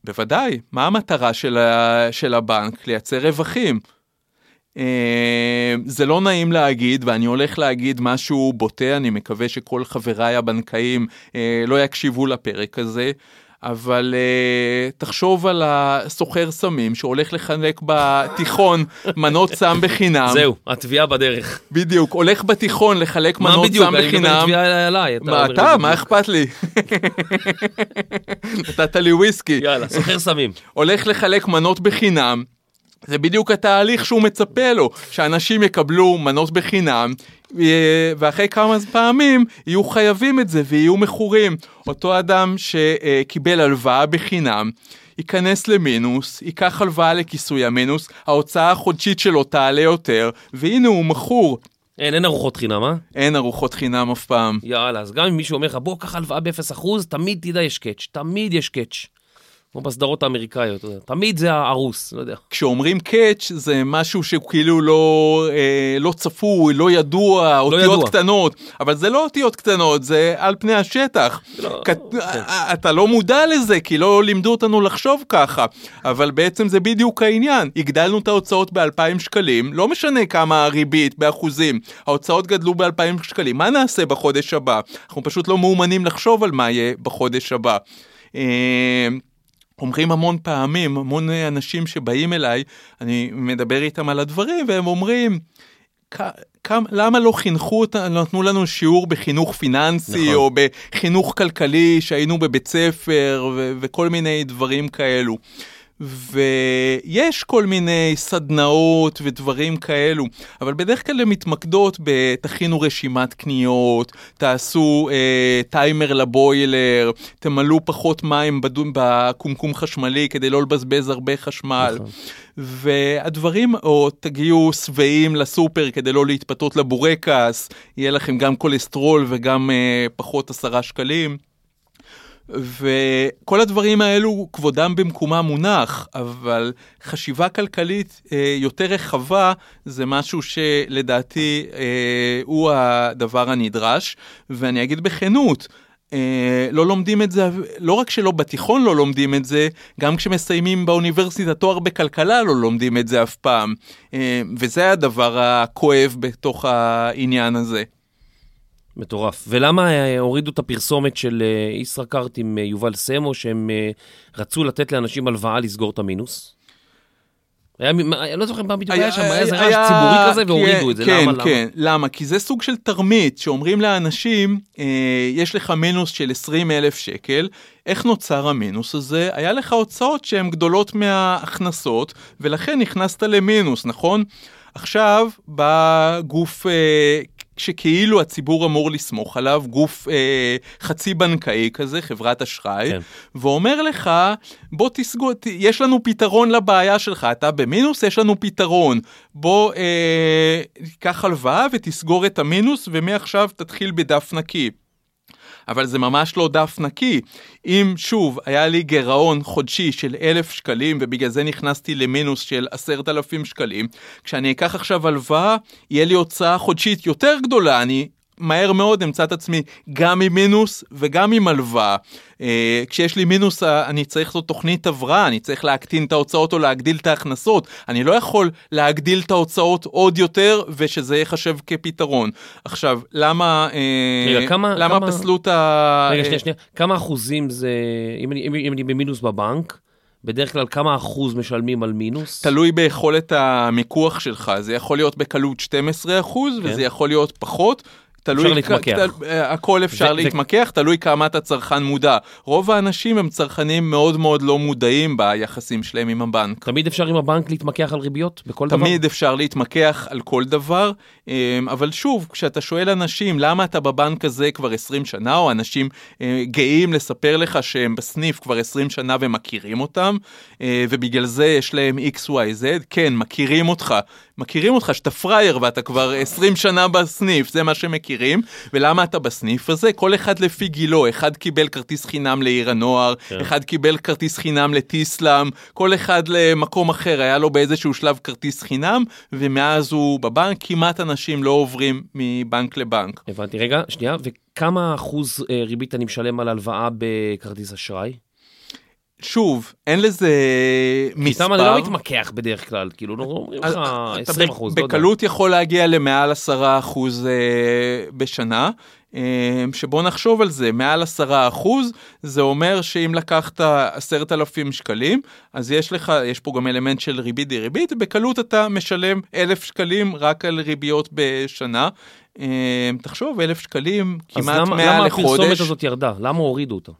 בוודאי, מה המטרה של, ה, של הבנק? לייצר רווחים. אה, זה לא נעים להגיד, ואני הולך להגיד משהו בוטה, אני מקווה שכל חבריי הבנקאים אה, לא יקשיבו לפרק הזה. אבל uh, תחשוב על הסוחר סמים שהולך לחלק בתיכון מנות סם בחינם. זהו, התביעה בדרך. בדיוק, הולך בתיכון לחלק מנות סם בחינם. מה בדיוק, אני מדבר תביעה עליי. מה אתה, מה אכפת לי? נתת לי וויסקי. יאללה, סוחר סמים. הולך לחלק מנות בחינם. זה בדיוק התהליך שהוא מצפה לו, שאנשים יקבלו מנות בחינם, ואחרי כמה פעמים יהיו חייבים את זה ויהיו מכורים. אותו אדם שקיבל הלוואה בחינם, ייכנס למינוס, ייקח הלוואה לכיסוי המינוס, ההוצאה החודשית שלו תעלה יותר, והנה הוא מכור. אין, אין ארוחות חינם, אה? אין ארוחות חינם אף פעם. יאללה, אז גם אם מישהו אומר לך, בוא, קח הלוואה ב-0%, תמיד תדע יש קאץ', תמיד יש קאץ'. כמו בסדרות האמריקאיות, תמיד זה הרוס, לא יודע. כשאומרים קאץ' זה משהו שהוא כאילו לא, אה, לא צפוי, לא ידוע, לא אותיות ידוע. קטנות, אבל זה לא אותיות קטנות, זה על פני השטח. לא, כ... כן. אתה לא מודע לזה, כי לא לימדו אותנו לחשוב ככה, אבל בעצם זה בדיוק העניין. הגדלנו את ההוצאות ב-2,000 שקלים, לא משנה כמה הריבית באחוזים, ההוצאות גדלו ב-2,000 שקלים, מה נעשה בחודש הבא? אנחנו פשוט לא מאומנים לחשוב על מה יהיה בחודש הבא. אה, אומרים המון פעמים, המון אנשים שבאים אליי, אני מדבר איתם על הדברים, והם אומרים, כמה, למה לא חינכו אותנו, נתנו לנו שיעור בחינוך פיננסי, נכון. או בחינוך כלכלי, שהיינו בבית ספר, ו- וכל מיני דברים כאלו. ויש כל מיני סדנאות ודברים כאלו, אבל בדרך כלל הן מתמקדות בתכינו רשימת קניות, תעשו אה, טיימר לבוילר, תמלאו פחות מים בדון בקומקום חשמלי כדי לא לבזבז הרבה חשמל. נכון. והדברים, או תגיעו שבעים לסופר כדי לא להתפתות לבורקס, יהיה לכם גם כולסטרול וגם אה, פחות עשרה שקלים. וכל הדברים האלו כבודם במקומם מונח, אבל חשיבה כלכלית אה, יותר רחבה זה משהו שלדעתי אה, הוא הדבר הנדרש, ואני אגיד בכנות, אה, לא לומדים את זה, לא רק שלא בתיכון לא לומדים את זה, גם כשמסיימים באוניברסיטה תואר בכלכלה לא לומדים את זה אף פעם. אה, וזה הדבר הכואב בתוך העניין הזה. מטורף. ולמה אה, הורידו את הפרסומת של אה, ישראכרט עם אה, יובל סמו, שהם רצו לתת לאנשים הלוואה לסגור את המינוס? היה, אני לא זוכר מה בדיוק היה שם, היה איזה רעש ציבורי כזה והורידו כן, את זה, כן, למה? כן, למה? למה? כי זה סוג של תרמית, שאומרים לאנשים, אה, יש לך מינוס של 20 אלף שקל, איך נוצר המינוס הזה? היה לך הוצאות שהן גדולות מההכנסות, ולכן נכנסת למינוס, נכון? עכשיו בא גוף אה, שכאילו הציבור אמור לסמוך עליו, גוף אה, חצי בנקאי כזה, חברת אשראי, כן. ואומר לך, בוא תסגור, יש לנו פתרון לבעיה שלך, אתה במינוס, יש לנו פתרון. בוא אה, קח הלוואה ותסגור את המינוס, ומעכשיו תתחיל בדף נקי. אבל זה ממש לא דף נקי. אם שוב היה לי גירעון חודשי של אלף שקלים ובגלל זה נכנסתי למינוס של עשרת אלפים שקלים, כשאני אקח עכשיו הלוואה יהיה לי הוצאה חודשית יותר גדולה, אני מהר מאוד אמצא את עצמי גם עם מינוס וגם עם הלוואה. אה, כשיש לי מינוס אני צריך לעשות תוכנית הבראה, אני צריך להקטין את ההוצאות או להגדיל את ההכנסות. אני לא יכול להגדיל את ההוצאות עוד יותר ושזה ייחשב כפתרון. עכשיו, למה, אה, רגע, כמה, למה כמה... פסלו את ה... רגע, שנייה, שנייה. כמה אחוזים זה, אם אני, אם, אם אני במינוס בבנק, בדרך כלל כמה אחוז משלמים על מינוס? תלוי ביכולת המיקוח שלך, זה יכול להיות בקלות 12 אחוז, כן. וזה יכול להיות פחות. תלוי, אפשר להתמקח. תל, אה, הכל אפשר ו- להתמקח, ו- תלוי כמה אתה צרכן מודע. רוב האנשים הם צרכנים מאוד מאוד לא מודעים ביחסים שלהם עם הבנק. תמיד אפשר עם הבנק להתמקח על ריביות בכל תמיד דבר? תמיד אפשר להתמקח על כל דבר, אמ, אבל שוב, כשאתה שואל אנשים למה אתה בבנק הזה כבר 20 שנה, או אנשים אה, גאים לספר לך שהם בסניף כבר 20 שנה ומכירים אותם, אה, ובגלל זה יש להם XYZ, כן, מכירים אותך. מכירים אותך שאתה פראייר ואתה כבר 20 שנה בסניף, זה מה שמכירים. ולמה אתה בסניף הזה? כל אחד לפי גילו, אחד קיבל כרטיס חינם לעיר הנוער, כן. אחד קיבל כרטיס חינם לטיסלאם, כל אחד למקום אחר, היה לו באיזשהו שלב כרטיס חינם, ומאז הוא בבנק, כמעט אנשים לא עוברים מבנק לבנק. הבנתי, רגע, שנייה, וכמה אחוז אה, ריבית אני משלם על הלוואה בכרטיס אשראי? שוב, אין לזה מספר. כי אני לא מתמקח בדרך כלל, כאילו, לא אומרים לך 20 אחוז, לא יודע. בקלות יכול להגיע למעל 10 אחוז אה, בשנה. אה, שבוא נחשוב על זה, מעל 10 אחוז, זה אומר שאם לקחת 10,000 שקלים, אז יש לך, יש פה גם אלמנט של ריבית דריבית, בקלות אתה משלם 1,000 שקלים רק על ריביות בשנה. אה, תחשוב, 1,000 שקלים, כמעט 100 לחודש. אז למה הפרסומת הזאת ירדה? למה הורידו אותה?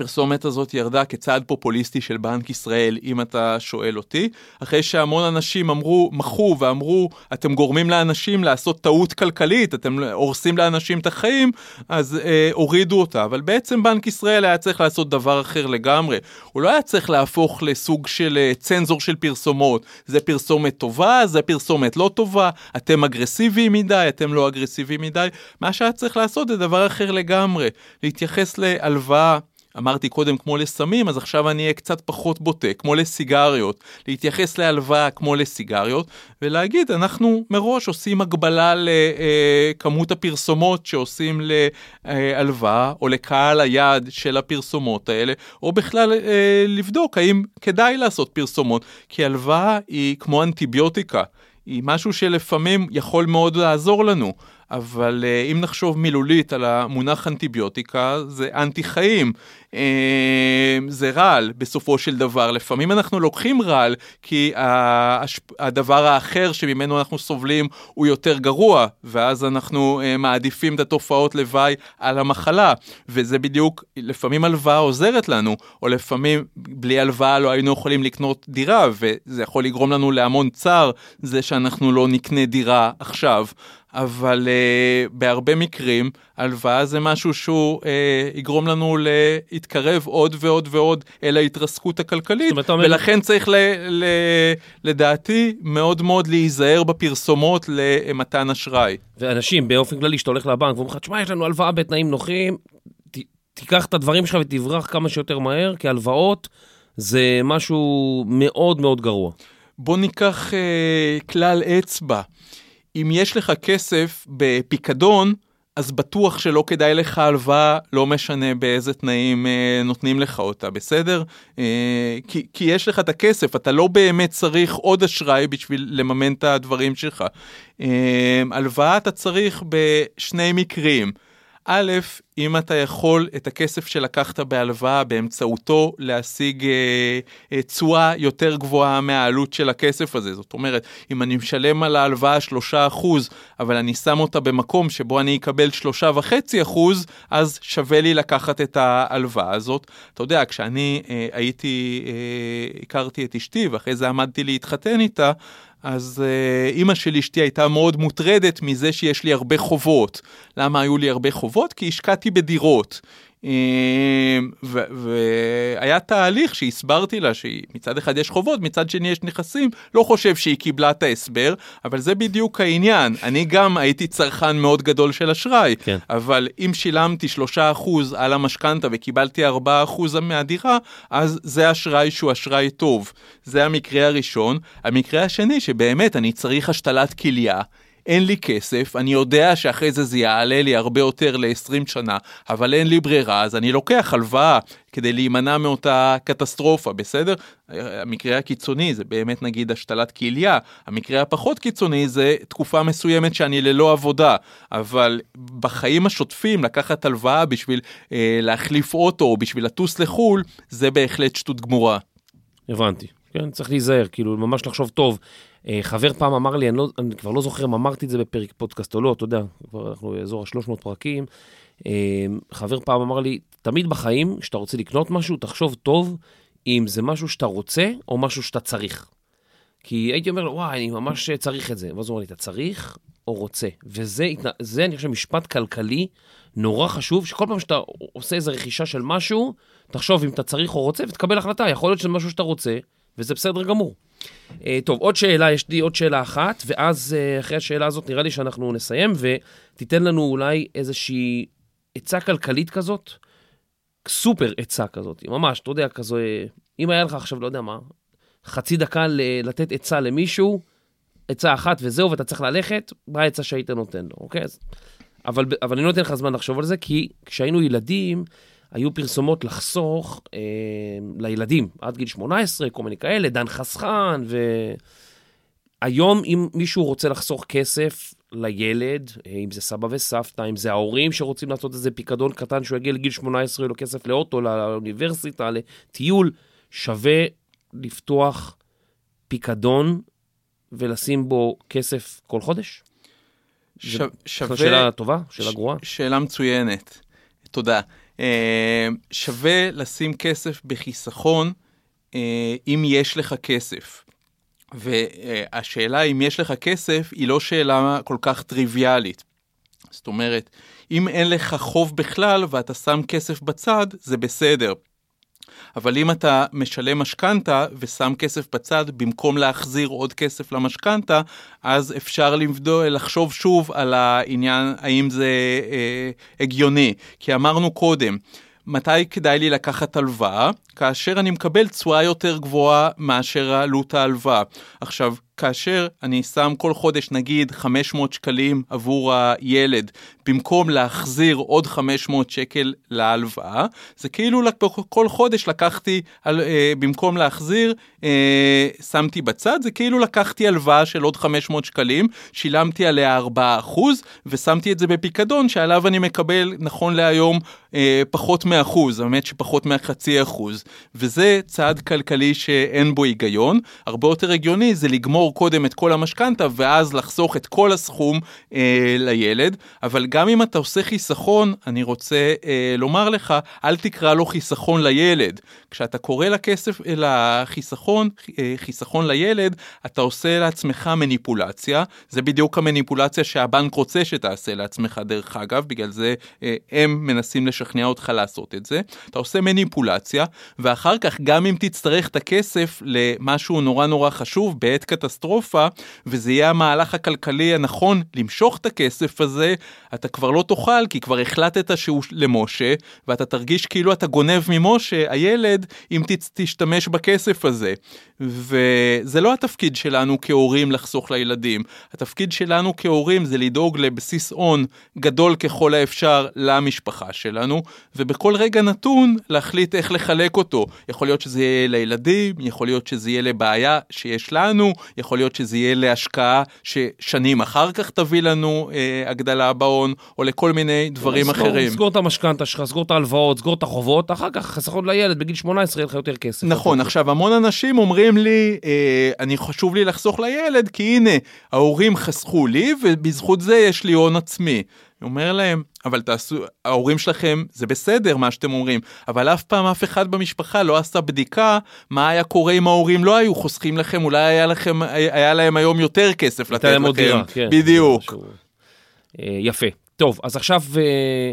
הפרסומת הזאת ירדה כצעד פופוליסטי של בנק ישראל, אם אתה שואל אותי, אחרי שהמון אנשים אמרו, מחו ואמרו, אתם גורמים לאנשים לעשות טעות כלכלית, אתם הורסים לאנשים את החיים, אז אה, הורידו אותה. אבל בעצם בנק ישראל היה צריך לעשות דבר אחר לגמרי. הוא לא היה צריך להפוך לסוג של אה, צנזור של פרסומות. זה פרסומת טובה, זה פרסומת לא טובה, אתם אגרסיביים מדי, אתם לא אגרסיביים מדי. מה שהיה צריך לעשות זה דבר אחר לגמרי. להתייחס להלוואה. אמרתי קודם כמו לסמים, אז עכשיו אני אהיה קצת פחות בוטה, כמו לסיגריות. להתייחס להלוואה כמו לסיגריות, ולהגיד, אנחנו מראש עושים הגבלה לכמות הפרסומות שעושים להלוואה, או לקהל היעד של הפרסומות האלה, או בכלל אה, לבדוק האם כדאי לעשות פרסומות, כי הלוואה היא כמו אנטיביוטיקה. היא משהו שלפעמים יכול מאוד לעזור לנו. אבל אה, אם נחשוב מילולית על המונח אנטיביוטיקה, זה אנטי חיים. אה, זה רעל בסופו של דבר. לפעמים אנחנו לוקחים רעל כי הדבר האחר שממנו אנחנו סובלים הוא יותר גרוע, ואז אנחנו אה, מעדיפים את התופעות לוואי על המחלה, וזה בדיוק, לפעמים הלוואה עוזרת לנו, או לפעמים בלי הלוואה לא היינו יכולים לקנות דירה, וזה יכול לגרום לנו להמון צער, זה שאנחנו לא נקנה דירה עכשיו. אבל uh, בהרבה מקרים הלוואה זה משהו שהוא uh, יגרום לנו להתקרב עוד ועוד ועוד אל ההתרסקות הכלכלית, אומרת, ולכן. צריך ל, ל, לדעתי מאוד מאוד להיזהר בפרסומות למתן אשראי. ואנשים באופן כללי שאתה הולך לבנק ואומרים לך, תשמע יש לנו הלוואה בתנאים נוחים, ת, תיקח את הדברים שלך ותברח כמה שיותר מהר, כי הלוואות זה משהו מאוד מאוד גרוע. בוא ניקח uh, כלל אצבע. אם יש לך כסף בפיקדון, אז בטוח שלא כדאי לך הלוואה, לא משנה באיזה תנאים אה, נותנים לך אותה, בסדר? אה, כי, כי יש לך את הכסף, אתה לא באמת צריך עוד אשראי בשביל לממן את הדברים שלך. אה, הלוואה אתה צריך בשני מקרים. א', אם אתה יכול את הכסף שלקחת בהלוואה באמצעותו להשיג אה, תשואה אה, יותר גבוהה מהעלות של הכסף הזה. זאת אומרת, אם אני משלם על ההלוואה 3%, אבל אני שם אותה במקום שבו אני אקבל 3.5%, אז שווה לי לקחת את ההלוואה הזאת. אתה יודע, כשאני אה, הייתי, אה, הכרתי את אשתי ואחרי זה עמדתי להתחתן איתה, אז uh, אימא של אשתי הייתה מאוד מוטרדת מזה שיש לי הרבה חובות. למה היו לי הרבה חובות? כי השקעתי בדירות. אמ, והיה תהליך שהסברתי לה שמצד אחד יש חובות, מצד שני יש נכסים, לא חושב שהיא קיבלה את ההסבר, אבל זה בדיוק העניין. אני גם הייתי צרכן מאוד גדול של אשראי, כן. אבל אם שילמתי 3% על המשכנתה וקיבלתי 4% מהדירה, אז זה אשראי שהוא אשראי טוב. זה המקרה הראשון. המקרה השני, שבאמת אני צריך השתלת כליה. אין לי כסף, אני יודע שאחרי זה זה יעלה לי הרבה יותר ל-20 שנה, אבל אין לי ברירה, אז אני לוקח הלוואה כדי להימנע מאותה קטסטרופה, בסדר? המקרה הקיצוני זה באמת נגיד השתלת כליה, המקרה הפחות קיצוני זה תקופה מסוימת שאני ללא עבודה, אבל בחיים השוטפים לקחת הלוואה בשביל אה, להחליף אוטו או בשביל לטוס לחו"ל, זה בהחלט שטות גמורה. הבנתי. כן, צריך להיזהר, כאילו, ממש לחשוב טוב. אה, חבר פעם אמר לי, אני, לא, אני כבר לא זוכר אם אמרתי את זה בפרק פודקאסט או לא, אתה יודע, כבר אנחנו באזור ה-300 פרקים. אה, חבר פעם אמר לי, תמיד בחיים, כשאתה רוצה לקנות משהו, תחשוב טוב אם זה משהו שאתה רוצה או משהו שאתה צריך. כי הייתי אומר לו, וואי, אני ממש צריך את זה. ואז הוא אומר לי, אתה צריך או רוצה? וזה, זה, אני חושב, משפט כלכלי נורא חשוב, שכל פעם שאתה עושה איזו רכישה של משהו, תחשוב אם אתה צריך או רוצה ותקבל החלטה. יכול להיות שזה משהו שאתה רוצה, וזה בסדר גמור. Uh, טוב, עוד שאלה, יש לי עוד שאלה אחת, ואז uh, אחרי השאלה הזאת נראה לי שאנחנו נסיים, ותיתן לנו אולי איזושהי עצה כלכלית כזאת, סופר עצה כזאת, ממש, אתה יודע, כזו, אם היה לך עכשיו, לא יודע מה, חצי דקה לתת עצה למישהו, עצה אחת וזהו, ואתה צריך ללכת, מה העצה שהיית נותן לו, אוקיי? אז, אבל, אבל אני לא אתן לך זמן לחשוב על זה, כי כשהיינו ילדים, היו פרסומות לחסוך אה, לילדים עד גיל 18, כל מיני כאלה, דן חסכן, והיום אם מישהו רוצה לחסוך כסף לילד, אה, אם זה סבא וסבתא, אם זה ההורים שרוצים לעשות איזה פיקדון קטן שהוא יגיע לגיל 18, יהיה לו כסף לאוטו, לאוניברסיטה, לטיול, שווה לפתוח פיקדון ולשים בו כסף כל חודש? ש... שווה... שאלה טובה? שאלה גרועה? ש... שאלה מצוינת. תודה. אה, שווה לשים כסף בחיסכון אה, אם יש לך כסף. והשאלה אם יש לך כסף היא לא שאלה כל כך טריוויאלית. זאת אומרת, אם אין לך חוב בכלל ואתה שם כסף בצד, זה בסדר. אבל אם אתה משלם משכנתה ושם כסף בצד במקום להחזיר עוד כסף למשכנתה, אז אפשר לבדו, לחשוב שוב על העניין האם זה אה, הגיוני. כי אמרנו קודם, מתי כדאי לי לקחת הלוואה? כאשר אני מקבל תשואה יותר גבוהה מאשר עלות ההלוואה. עכשיו, כאשר אני שם כל חודש נגיד 500 שקלים עבור הילד, במקום להחזיר עוד 500 שקל להלוואה, זה כאילו כל חודש לקחתי, אה, במקום להחזיר, אה, שמתי בצד, זה כאילו לקחתי הלוואה של עוד 500 שקלים, שילמתי עליה 4% ושמתי את זה בפיקדון שעליו אני מקבל נכון להיום אה, פחות מאחוז, האמת שפחות מהחצי אחוז, וזה צעד כלכלי שאין בו היגיון, הרבה יותר הגיוני זה לגמור קודם את כל המשכנתה ואז לחסוך את כל הסכום אה, לילד, אבל גם אם אתה עושה חיסכון, אני רוצה אה, לומר לך, אל תקרא לו חיסכון לילד. כשאתה קורא לכסף, לחיסכון, אה, חיסכון לילד, אתה עושה לעצמך מניפולציה, זה בדיוק המניפולציה שהבנק רוצה שתעשה לעצמך דרך אגב, בגלל זה אה, הם מנסים לשכנע אותך לעשות את זה. אתה עושה מניפולציה, ואחר כך גם אם תצטרך את הכסף למשהו נורא נורא חשוב בעת קטסטרופה, וזה יהיה המהלך הכלכלי הנכון למשוך את הכסף הזה, אתה כבר לא תוכל כי כבר החלטת שהוא למשה, ואתה תרגיש כאילו אתה גונב ממשה, הילד, אם תשתמש בכסף הזה. וזה לא התפקיד שלנו כהורים לחסוך לילדים. התפקיד שלנו כהורים זה לדאוג לבסיס הון גדול ככל האפשר למשפחה שלנו, ובכל רגע נתון להחליט איך לחלק אותו. יכול להיות שזה יהיה לילדים, יכול להיות שזה יהיה לבעיה שיש לנו, יכול להיות שזה יהיה להשקעה ששנים אחר כך תביא לנו אה, הגדלה בהון, או לכל מיני דברים סגור, אחרים. סגור את המשכנתה שלך, סגור את ההלוואות, סגור את החובות, אחר כך חיסכון לילד בגיל 18 יהיה לך יותר כסף. נכון, עכשיו המון אנשים אומרים לי, אה, אני חשוב לי לחסוך לילד, כי הנה, ההורים חסכו לי, ובזכות זה יש לי הון עצמי. אני אומר להם, אבל תעשו, ההורים שלכם, זה בסדר מה שאתם אומרים, אבל אף פעם אף אחד במשפחה לא עשה בדיקה מה היה קורה אם ההורים לא היו חוסכים לכם, אולי היה לכם, היה להם היום יותר כסף לתת לכם. דירה, כן. בדיוק. משהו... אה, יפה. טוב, אז עכשיו אה,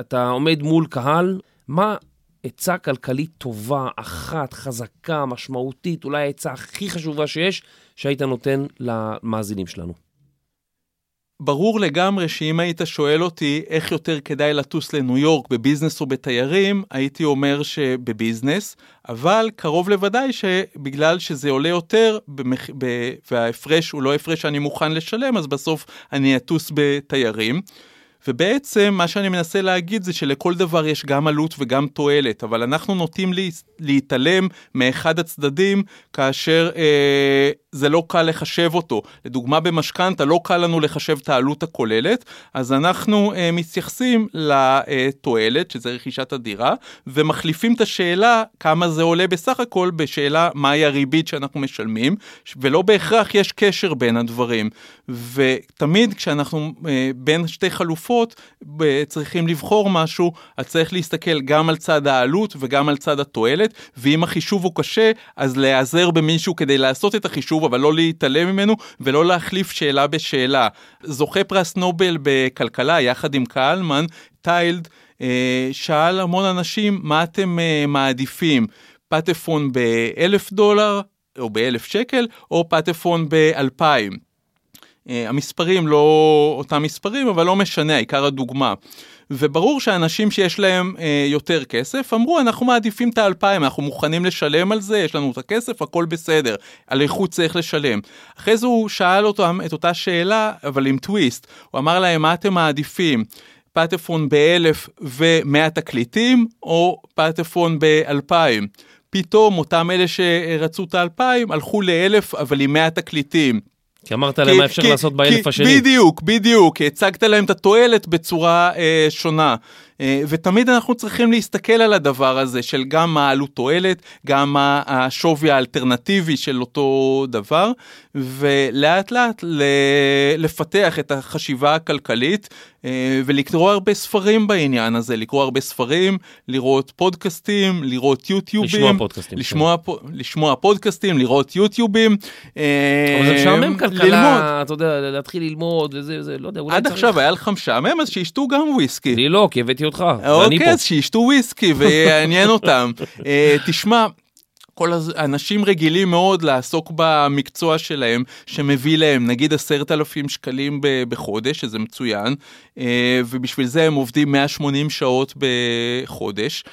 אתה עומד מול קהל, מה עצה כלכלית טובה, אחת, חזקה, משמעותית, אולי העצה הכי חשובה שיש, שהיית נותן למאזינים שלנו? ברור לגמרי שאם היית שואל אותי איך יותר כדאי לטוס לניו יורק בביזנס או בתיירים, הייתי אומר שבביזנס, אבל קרוב לוודאי שבגלל שזה עולה יותר במח... וההפרש הוא לא הפרש שאני מוכן לשלם, אז בסוף אני אטוס בתיירים. ובעצם מה שאני מנסה להגיד זה שלכל דבר יש גם עלות וגם תועלת, אבל אנחנו נוטים להתעלם מאחד הצדדים כאשר אה, זה לא קל לחשב אותו. לדוגמה במשכנתה לא קל לנו לחשב את העלות הכוללת, אז אנחנו אה, מתייחסים לתועלת, שזה רכישת הדירה, ומחליפים את השאלה כמה זה עולה בסך הכל בשאלה מהי הריבית שאנחנו משלמים, ולא בהכרח יש קשר בין הדברים. ותמיד כשאנחנו אה, בין שתי חלופות אה, צריכים לבחור משהו, אז צריך להסתכל גם על צד העלות וגם על צד התועלת, ואם החישוב הוא קשה, אז להיעזר במישהו כדי לעשות את החישוב, אבל לא להתעלם ממנו ולא להחליף שאלה בשאלה. זוכה פרס נובל בכלכלה יחד עם קהלמן, טיילד, אה, שאל המון אנשים מה אתם מעדיפים, פטפון באלף דולר או באלף שקל או פטפון באלפיים. אה, המספרים לא אותם מספרים, אבל לא משנה, העיקר הדוגמה. וברור שאנשים שיש להם אה, יותר כסף אמרו אנחנו מעדיפים את האלפיים אנחנו מוכנים לשלם על זה יש לנו את הכסף הכל בסדר על איכות צריך לשלם. אחרי זה הוא שאל אותם את אותה שאלה אבל עם טוויסט הוא אמר להם מה אתם מעדיפים פטפון באלף ומאה תקליטים או פטפון באלפיים. פתאום אותם אלה שרצו את האלפיים הלכו לאלף אבל עם מאה תקליטים. כי אמרת להם מה אפשר כי, לעשות באלף השני. בדיוק, בדיוק, הצגת להם את התועלת בצורה אה, שונה. אה, ותמיד אנחנו צריכים להסתכל על הדבר הזה של גם מה העלות תועלת, גם מה השווי האלטרנטיבי של אותו דבר, ולאט לאט לפתח את החשיבה הכלכלית אה, ולקרוא הרבה ספרים בעניין הזה, לקרוא הרבה ספרים, לראות פודקאסטים, לראות יוטיובים. לשמוע פודקאסטים. לשמוע, כן. לשמוע פודקאסטים, לראות יוטיובים. אה, אבל זה משעמם כלכלה, ללמוד. אתה יודע, להתחיל ללמוד וזה, זה, לא יודע, עד צריך... עכשיו היה לך משעמם, אז שישתו גם וויסקי. לי לא, כי הבאתי אותך, אוקיי, אז שישתו וויסקי ויעניין אותם. תשמע, כל אנשים רגילים מאוד לעסוק במקצוע שלהם שמביא להם נגיד עשרת אלפים שקלים בחודש שזה מצוין אה, ובשביל זה הם עובדים 180 שעות בחודש.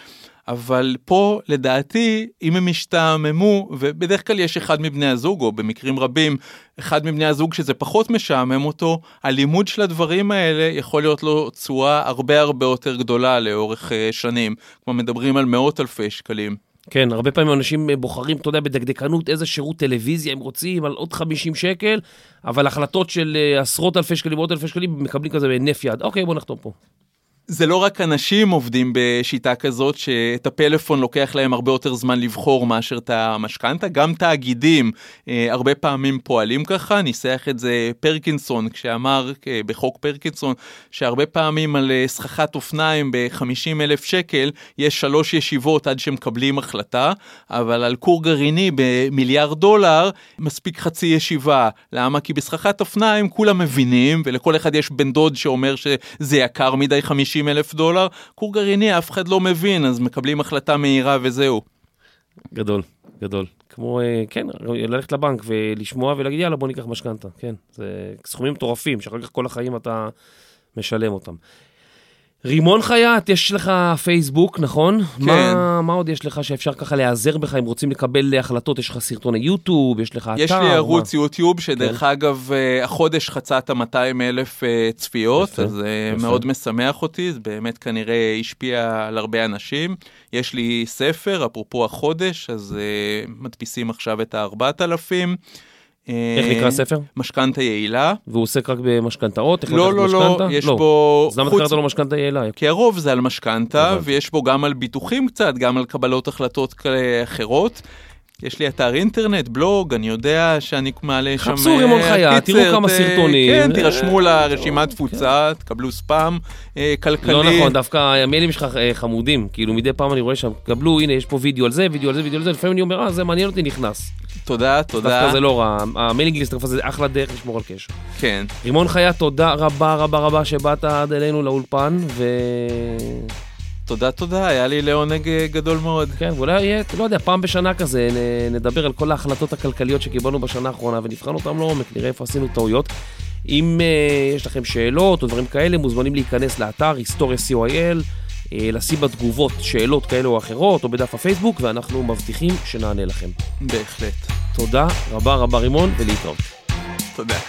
אבל פה לדעתי אם הם השתעממו ובדרך כלל יש אחד מבני הזוג או במקרים רבים אחד מבני הזוג שזה פחות משעמם אותו הלימוד של הדברים האלה יכול להיות לו תשואה הרבה הרבה יותר גדולה לאורך uh, שנים כמו מדברים על מאות אלפי שקלים. כן, הרבה פעמים אנשים בוחרים, אתה יודע, בדקדקנות איזה שירות טלוויזיה הם רוצים על עוד 50 שקל, אבל החלטות של אה, עשרות אלפי שקלים, מאות אלפי שקלים, מקבלים כזה בהינף יד. אוקיי, בוא נחתום פה. זה לא רק אנשים עובדים בשיטה כזאת שאת הפלאפון לוקח להם הרבה יותר זמן לבחור מאשר את המשכנתה, גם תאגידים אה, הרבה פעמים פועלים ככה, ניסח את זה פרקינסון כשאמר אה, בחוק פרקינסון שהרבה פעמים על אה, סככת אופניים ב-50 אלף שקל יש שלוש ישיבות עד שמקבלים החלטה, אבל על כור גרעיני במיליארד דולר מספיק חצי ישיבה. למה? כי בסככת אופניים כולם מבינים ולכל אחד יש בן דוד שאומר שזה יקר מדי 50 50 אלף דולר, כור גרעיני אף אחד לא מבין, אז מקבלים החלטה מהירה וזהו. גדול, גדול. כמו, אה, כן, ללכת לבנק ולשמוע ולהגיד, יאללה, בוא ניקח משכנתה, כן. זה סכומים מטורפים, שאחר כך כל החיים אתה משלם אותם. רימון חייט, יש לך פייסבוק, נכון? כן. מה, מה עוד יש לך שאפשר ככה להיעזר בך אם רוצים לקבל החלטות? יש לך סרטוני יוטיוב, יש לך אתר? יש לי ערוץ מה? יוטיוב, שדרך כן. אגב, אה, החודש חצה את ה-200 אלף אה, צפיות, יפה, אז זה אה. מאוד משמח אותי, זה באמת כנראה השפיע על הרבה אנשים. יש לי ספר, אפרופו החודש, אז מדפיסים עכשיו את ה-4000. איך נקרא הספר? משכנתה יעילה. והוא עוסק רק במשכנתאות? לא, לא, לא, יש לא. בו... אז למה קראת לו משכנתה יעילה? כי הרוב זה על משכנתה, ויש בו גם על ביטוחים קצת, גם על קבלות החלטות אחרות. יש לי אתר אינטרנט, בלוג, אני יודע שאני מעלה שם... חפשו רימון אה, חייט, תראו כמה סרטונים. כן, תירשמו לרשימת תפוצה, תקבלו ספאם אה, כלכלי. לא נכון, דווקא המיילים שלך אה, חמודים, כאילו מדי פעם אני רואה שם, קבלו, הנה, יש פה וידאו על זה, וידאו על זה, וידאו על זה, לפעמים אני אומר, אה, זה מעניין אותי, נכנס. תודה, תודה. דווקא זה לא רע, ה mailing list זה אחלה דרך לשמור על קשר. כן. רימון חיה, תודה רבה רבה רבה שבאת עד אלינו לאולפן, ו... תודה, תודה, היה לי לעונג אה, גדול מאוד. כן, ואולי יהיה, לא יודע, פעם בשנה כזה נדבר על כל ההחלטות הכלכליות שקיבלנו בשנה האחרונה ונבחן אותן לעומק, נראה איפה עשינו טעויות. אם uh, יש לכם שאלות או דברים כאלה, מוזמנים להיכנס לאתר היסטוריה co.il, uh, לשים בתגובות שאלות כאלה או אחרות, או בדף הפייסבוק, ואנחנו מבטיחים שנענה לכם. בהחלט. תודה רבה רבה רימון, ולהתראות. תודה.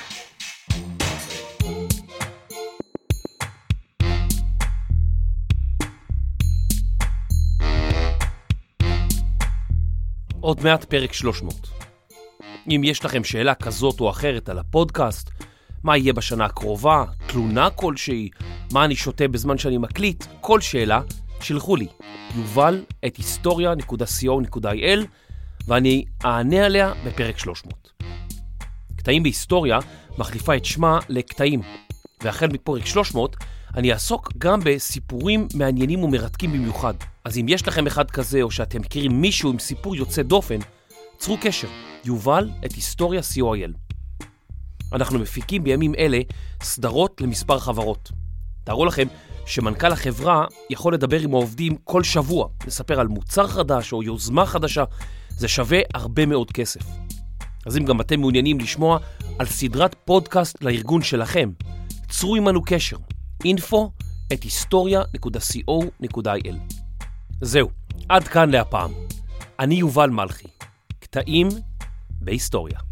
עוד מעט פרק 300. אם יש לכם שאלה כזאת או אחרת על הפודקאסט, מה יהיה בשנה הקרובה, תלונה כלשהי, מה אני שותה בזמן שאני מקליט, כל שאלה, שלחו לי, יובל את היסטוריה.co.il ואני אענה עליה בפרק 300. קטעים בהיסטוריה מחליפה את שמה לקטעים, והחל מפרק 300 אני אעסוק גם בסיפורים מעניינים ומרתקים במיוחד. אז אם יש לכם אחד כזה, או שאתם מכירים מישהו עם סיפור יוצא דופן, צרו קשר, יובל את היסטוריה co.il. אנחנו מפיקים בימים אלה סדרות למספר חברות. תארו לכם שמנכ"ל החברה יכול לדבר עם העובדים כל שבוע, לספר על מוצר חדש או יוזמה חדשה, זה שווה הרבה מאוד כסף. אז אם גם אתם מעוניינים לשמוע על סדרת פודקאסט לארגון שלכם, צרו עמנו קשר, info את היסטוריה.co.il. זהו, עד כאן להפעם. אני יובל מלכי. קטעים בהיסטוריה.